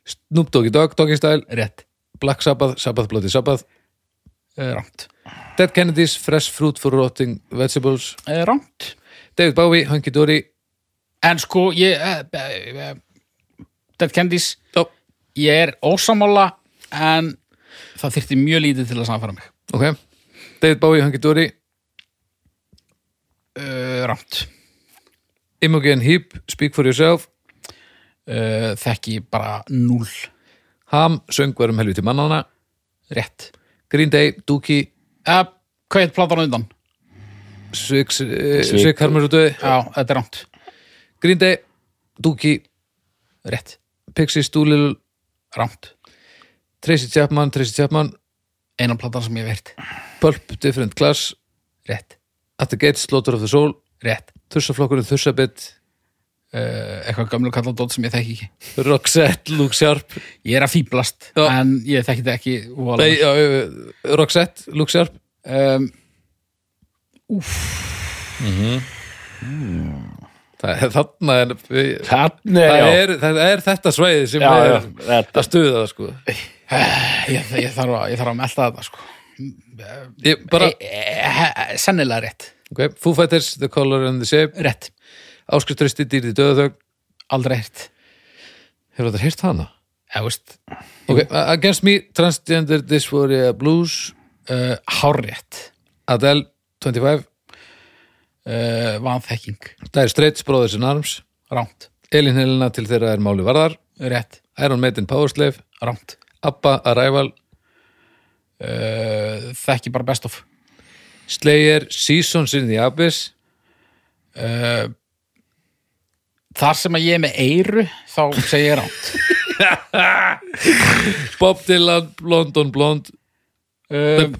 Snoop Doggy Dogg, Doggy Style Rétt. Black Sabbath, Sabbath Bloody Sabbath Uh, rámt. Dead Kennedys, Fresh Fruit for Rotting Vegetables Uh, rámt. David Bowie, Hunky Dory En sko, ég uh, Dead Já. ég er ósamála en það þyrfti mjög lítið til að samfara mig Ok. David Bowie, Hunky Dory. Uh, Rámt Imogen Heap, Speak for Yourself. Uh, Þekki bara null Ham, Söngvar um helviti mannana Rétt. Green Day, Dookie. Uh, Hvað heit platan undan? Svik. Svik Harmur og döði Já, þetta er rámt Green Day, Dookie. Rétt. Pixies, Doolittle. Rámt Tracy Chapman, Tracy Chapman Einan platan sem ég heyrt. Pulp, Different Class Rétt. At the Gates, Slaughter of the Soul Rétt. Þursaflokkurinn, Þursabit uh, Eitthvað gamlu kalladótt sem ég þekki ekki. Roxette, Luke Sharp. Ég er að fýblast Já. En ég þekki þetta ekki Nei, já, Roxette, Luke Sharp. Um, Það er þarna Þannig, það, er, það er þetta svæði sem Já, er að stuða það sko ég, ég, þarf að, að melta þetta sko. Bara, e, e, e, sennilega rétt. Ok, Foo Fighters, The Color and the Shape. Rétt, Áskriftrösti, Dýrði Döðög aldrei rétt Hefur þetta heyrt hana? eða veist, Ok, Against Me, Transgender Dysphoria Blues. Uh, hárrétt. Adele, 25 uh, vanþekking, Dire Straits, Brothers in Arms. Ránt Elin Helena til þeirra er máli varðar. Rétt, Iron Maiden Powerslave ránt Abba, Arrival uh, þekki bara best of. Slayer, Seasons in the Abyss uh, þar sem að ég er með eyru þá segi ég ránt Bob Dylan, London Blonde. Uh,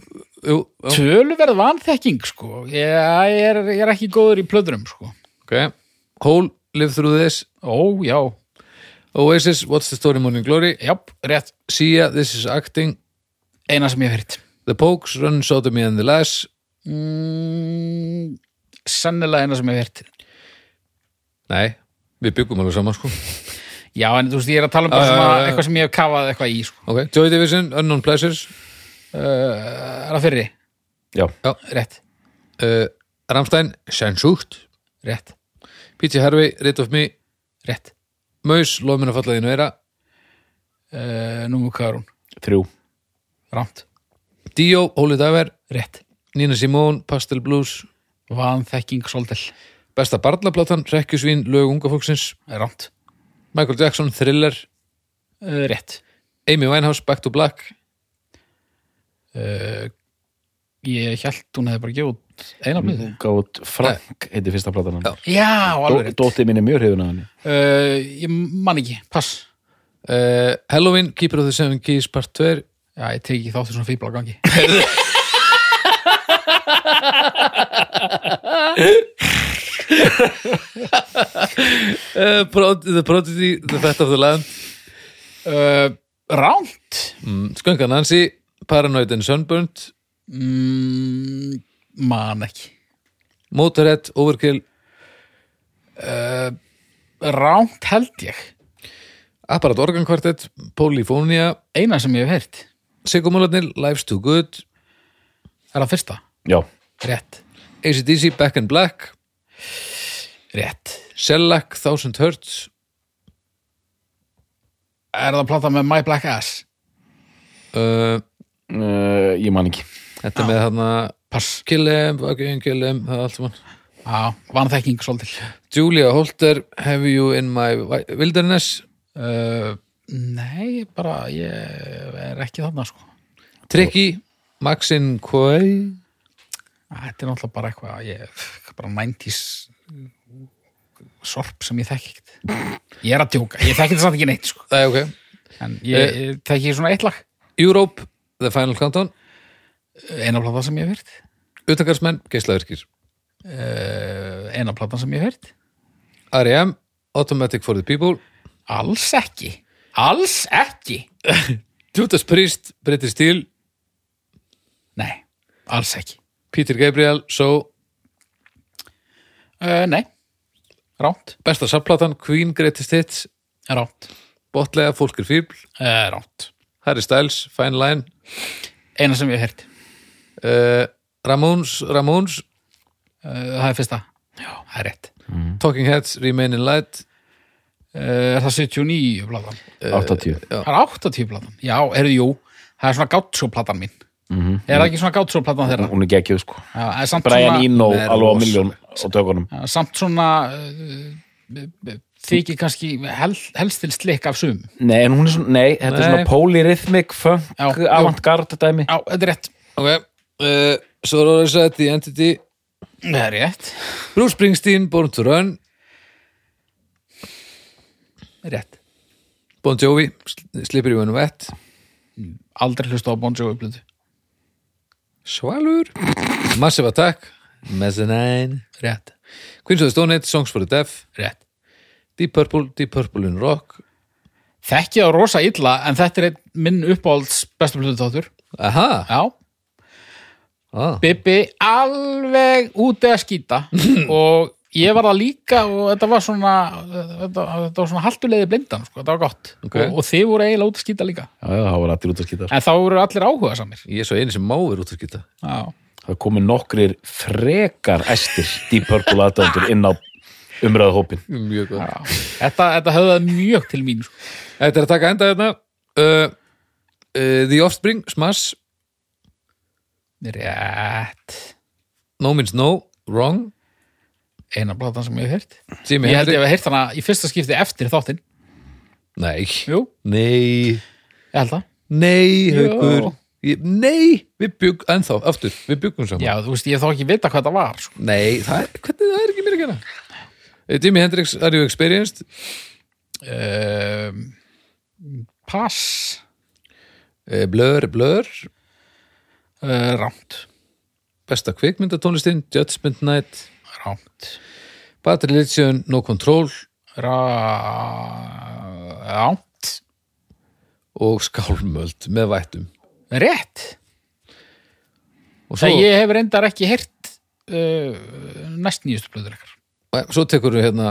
Jú, já, töluverð vanþekking sko. Ég, ég, er, ég er ekki góður í plöðrum sko. Ok. Hole, Live Through This. Ó, já, Oasis, What's the Story Morning Glory? Já, rétt. Sia, This is Acting. Eina sem ég hef hýrt The Pokes, Run, Sodomy and the Lass mm, sennilega eina sem ég hef hýrt Nei, við byggum alveg saman sko. Já, en þú veist, ég er að tala um bara Já, já, svona já, já. eitthvað sem ég hef kafað eitthvað í sko. Ok, Joy Division, Unknown Pleasures. Uh, er það fyrri? Já. rétt, uh, Ramstein, Sjænsúkt rétt, P.T. Harvey, Rit of Me. Rétt Maus, Lómin að falla þínu vera uh, nú hvað er hún? Þrjú. ránt, Dio, Holy Diver rétt. Nina Simone, Pastel Blues. Vanþekking svolítil, Besta barnaplatan, Rekkjusvín, Lög unga fólksins. Ránt Michael Jackson, Thriller. Uh, rétt. Amy Winehouse, Back to Black. Uh, ég held hún hefði bara gefið eina blöðu Gátt Frank heiti fyrsta platan hann. Já. alveg rétt. Dóttir mín er mjög hrifun af henni. uh, ég man ekki, pass. Uh, Halloween, Keeper of the Seven Keys, Part 2 já, ég tek ekki þáttur svona á gangi. Uh, Prod The Prodigy, The Fat of the Land. Ránt mm, Skönka Nancy, Paranoid and Sunburnt. Mm, man ekki. Motorhead, Overkill. Uh, ránt held ég. Apparat Organ Quartet, Polyphonia. Eina sem ég hef heyrt. Sigumólarnir, Life's Too Good. Er það fyrsta, Já. rétt. ACDC, Back in Black. Rétt, Shellac, Thousand Hertz. Er það plata með My Black Ass? Uh, Uh, ég man ekki. Þetta er með þarna pass, Kill Em, Fucking Kill Em það er allt saman. Já, vanþekking svolítil. Julia Holter, Have You in My Wi- Wilderness? Uh, nei, bara ég er ekki þarna sko. Tricky, Maxine Quay þetta er náttúrulega bara eitthvað ég, bara 90s sorp sem ég þekki ekkert. Ég er að djóka, ég þekki þetta samt ekki neitt sko. Það er ok. En ég, ég þekki svona eitt lag. Europe, The Final Countdown eina plata sem ég hef heyrt. Utakarsmenn, Geislaverkir uh, eina plata sem ég hef heyrt. R.E.M. Automatic for the People. Alls ekki. Alls ekki. Judas Priest, British Steel. Nei, alls ekki. Peter Gabriel, So uh, nei, ránt Besta sapplatan, Queen Greatest Hits. Ránt, Botlega, Fólk er fíbl uh, ránt Harry Styles, Fine Line. Eina sem ég hef heyrt uh, Ramones, Ramones. Uh, það er fyrsta, já, það er rétt. Talking Heads, Remain in Light. Uh, er það 79 platan? 80. já. það er 80 platan, já, heyrðu, jú. Það er svona gátsó platan mín. Er það ekki svona gátsó platan þeirra? Hún er geggjuð sko. já, er samt Brian Eno alveg á miljón á tökunum. já, samt svona uh, þykir kannski hel, helst til slik af sum. Nei, en hún er svona, nei, þetta er Nei. svona polyrhythmic, funk, Já, jú. avantgarde dæmi. já, þetta er rétt, Ok, uh, svo er það The Entity það er rétt. Bruce Springsteen, Born to Run. Rétt, Bon Jovi, Sl- Slippery When Wet aldrei hlusta á Bon Jovi blödu Svalur. Massive Attack, Mezzanine. Rétt, Queens of the Stone Age, Songs for the Deaf. Rétt. Deep Purple, Deep Purple in Rock. Þekki það rosa illa en þetta er einn minn uppáhalds bestu blödu þáttur Aha, já, ah. Bibi alveg úti að skýta og ég var það líka og þetta var svona þetta, þetta var svona haltuleiði blindan sko, þetta var gott. Ok. og, og þið voru eiginlega út að skýta líka. Já, já, það var allir út að skýta. En þá voru allir áhuga samir Ég er svo eini sem má vera út að skýta. Já, Það komu nokkrir frekar æstir Deep Purple aðdöndur inn á umræðu hópin Mjög góð já. Þetta, þetta höfðaði mjög til mín sko. Þetta er að taka enda hérna. Uh, uh, The Offspring, Smash Rétt. No Means No, Wrong. Eina platan sem ég hef heyrt. Jimi Ég held ég Hendrix hef heyrt hana í fyrsta skipti eftir þáttinn. Nei, Jú, nei, ég held það. Nei, haukur. Ég, Nei, við byggum, ennþá, aftur Við byggum saman. Já, þú veist, ég hef þá ekki vita hvað það var sko. Nei, það er, hvernig það er ekki mér að gera. Uh, Jimi Hendrix, Are You Experienced? Um, Pass. Uh, Blur, Blur uh, Rámt. Besta kvikmyndatónlistin, Judgment Night Rámt. Bad Religion, No Control Rá- Rámt. Og Skálmöld með vættum. Rétt. Svo, Það ég hef reyndar ekki heyrt uh, næst nýjustu blöður ekkar svo tekur við hérna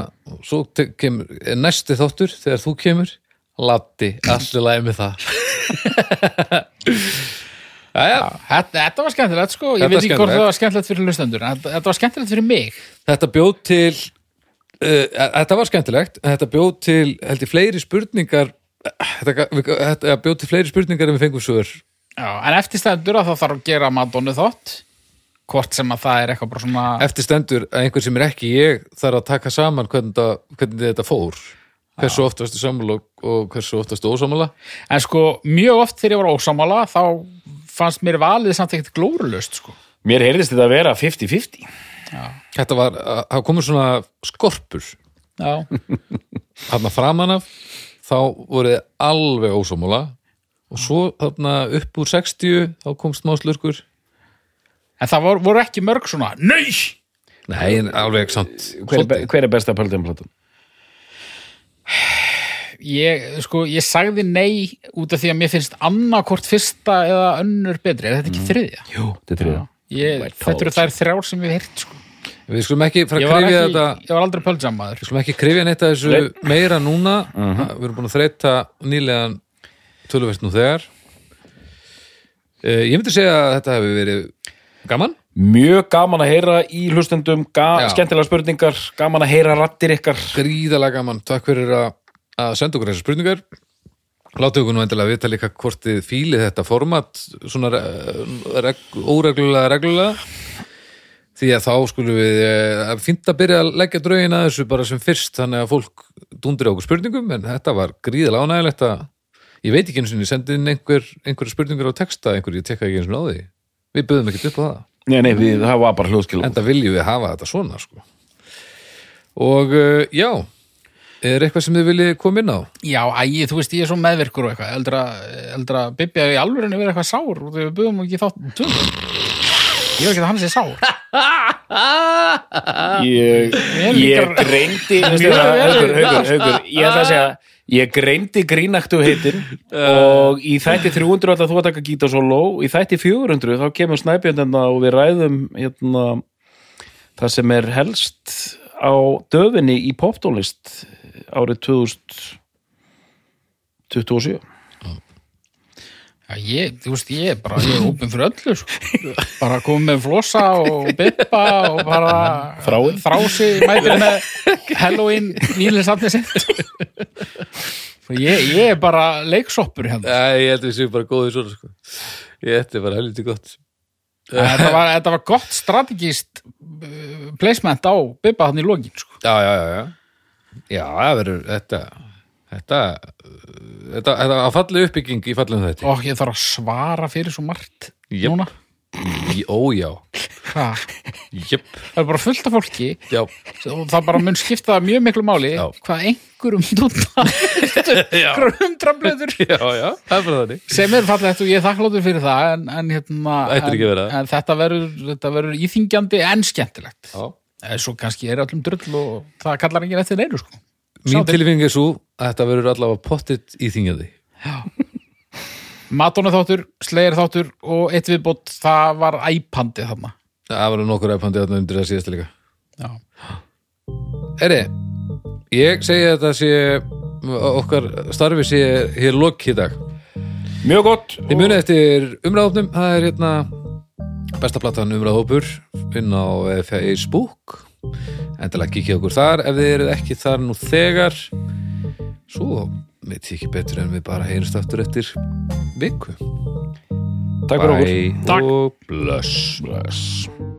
svo tek, kemur, næsti þáttur þegar þú kemur? Latti, allir lægi með það þetta, þetta var skemmtilegt sko. Ég Þetta veit ekki hvort það var skemmtilegt fyrir hlustendur en þetta, þetta var skemmtilegt fyrir mig. Þetta bjóð til uh, þetta var skemmtilegt. Þetta bjóð til, held ég, fleiri spurningar þetta, þetta bjóð til fleiri spurningar en við fengum Já, en eftir stendur að það þarf að gera Madonna þátt. Hvort sem að það er eitthvað bara svona eftir stendur að einhver sem er ekki ég þarf að taka saman hvernig, þetta, hvernig þetta fór. Hversu oft varstu sammála og- og hversu oft varstu ósamála en sko mjög oft þegar ég var ósamála þá fannst mér valið samt ekkert glórulust sko. Mér heyrðist þetta að vera 50-50 þetta var, það komur svona skorpur. Já, þarna framan af þá voru þið alveg ósámála og svo þarna upp úr 60 þá kom smá slurkur. En það voru, voru ekki mörg svona Nei! nei, alveg samt Hver er, be- hver er besta pöldum Ég, sko, ég sagði nei út af því að mér finnst annarkort fyrsta eða önnur betri, er þetta ekki þriðja? Jú, þetta er þriða Ég, þetta eru þær þrjár sem við heyrt sko. við skulum ekki fara að krifja þetta ég var aldrei pöldjamaður við skulum ekki krifja neitt að þessu meira núna. Við erum búin að þreita nýlegan töluvert nú þegar. Uh, ég myndi segja að þetta hefur verið gaman. Mjög gaman að heyra í hlustendum ga Já. skemmtilega spurningar, gaman að heyra rattir ykkar. Gríðalega gaman, takk fyrir að, að senda okkur þessar spurningar. Láttu okkur nú endilega vita líka hvort þið fílið þetta format svona re- reg, óreglulega reglulega. Því að þá skulum við eh, fínt að byrja að leggja draugin að þessu bara sem fyrst þannig að fólk dundir á okkur spurningum en þetta var gríðalega ánægilegt að ég veit ekki eins og ég sendi inn einhver, einhver spurningar á texta, einhver ég tekka ekki eins og því. Við böðum ekkert upp á það. Nei, nei, við, það var bara hljóðskil enda viljum við hafa þetta svona sko. og uh, já er eitthvað sem þið viljið koma inn á? Já, æ, þú veist, ég er svo meðvirkur og eitthvað. Eldra, eldra Bibi að í alvörinni verið eitthvað sár og við buðum ekki þátt tvöldum Ég var ekki að hann sé sár. Ég, er ég greindi sko. haukur, ég ætla að segja ég greindi grínaktu heitin og í þætti 300 ætla þú að taka gítasóló í þætti 400 þá kemur snæpjöndanna og við ræðum hérna, það sem er helst á döfinni í poptónlist árið 2027 Já, ég, þú veist, ég er bara, ég er ópinn fyrir öllu sko. bara komið með flossa og bippa og bara Þráin. þrási mætir með Halloween vílisatni sitt ég, ég er bara leiksoppur hérna Æ, ég held að við séum bara góðið svona sko. ég er bara helviti gott þetta var, þetta var gott strategist uh, placement á bippa hann í lokin sko. já, já, já, já já, verður þetta þetta, þetta, þetta að falli uppbygging í fallum þetta. Og ég þarf að svara fyrir svo margt Jöp. núna. Í- ójá, Ha, jöp, það er bara fullt af fólki. Já. Og það bara mun skipta það mjög miklu máli Já. hvað einhverjum dúta hundramblöður já, já, það er bara þannig. Sem er fallegt og ég er þakkláttur fyrir það en, en, hérna, Ættir en, ekki að vera. en þetta verður, þetta verður íþingjandi en skemmtilegt. Já. En svo kannski er öllum drull og það kallar enginn eftir neinu sko. mín Sjá til. tilfinning er svo að þetta verður allavega pottitt í þingjandi Madonna þáttur, Slayer þáttur og eitt viðbót, það var æpandi þarna það verður nokkur æpandi þarna undir það síðasta líka Já. Eri, ég segi að þetta sé okkar starfi sé hér lokk í dag Mjög gott Þið munið eftir umræðopnum það er hérna besta platan umræðhópur inn á Facebook. Endilega kikið okkur þar ef þið eruð ekki þar nú þegar. Svo veit ég ekki betur en við bara heyrumst aftur eftir viku. Takk fyrir okkur. Og bless Bless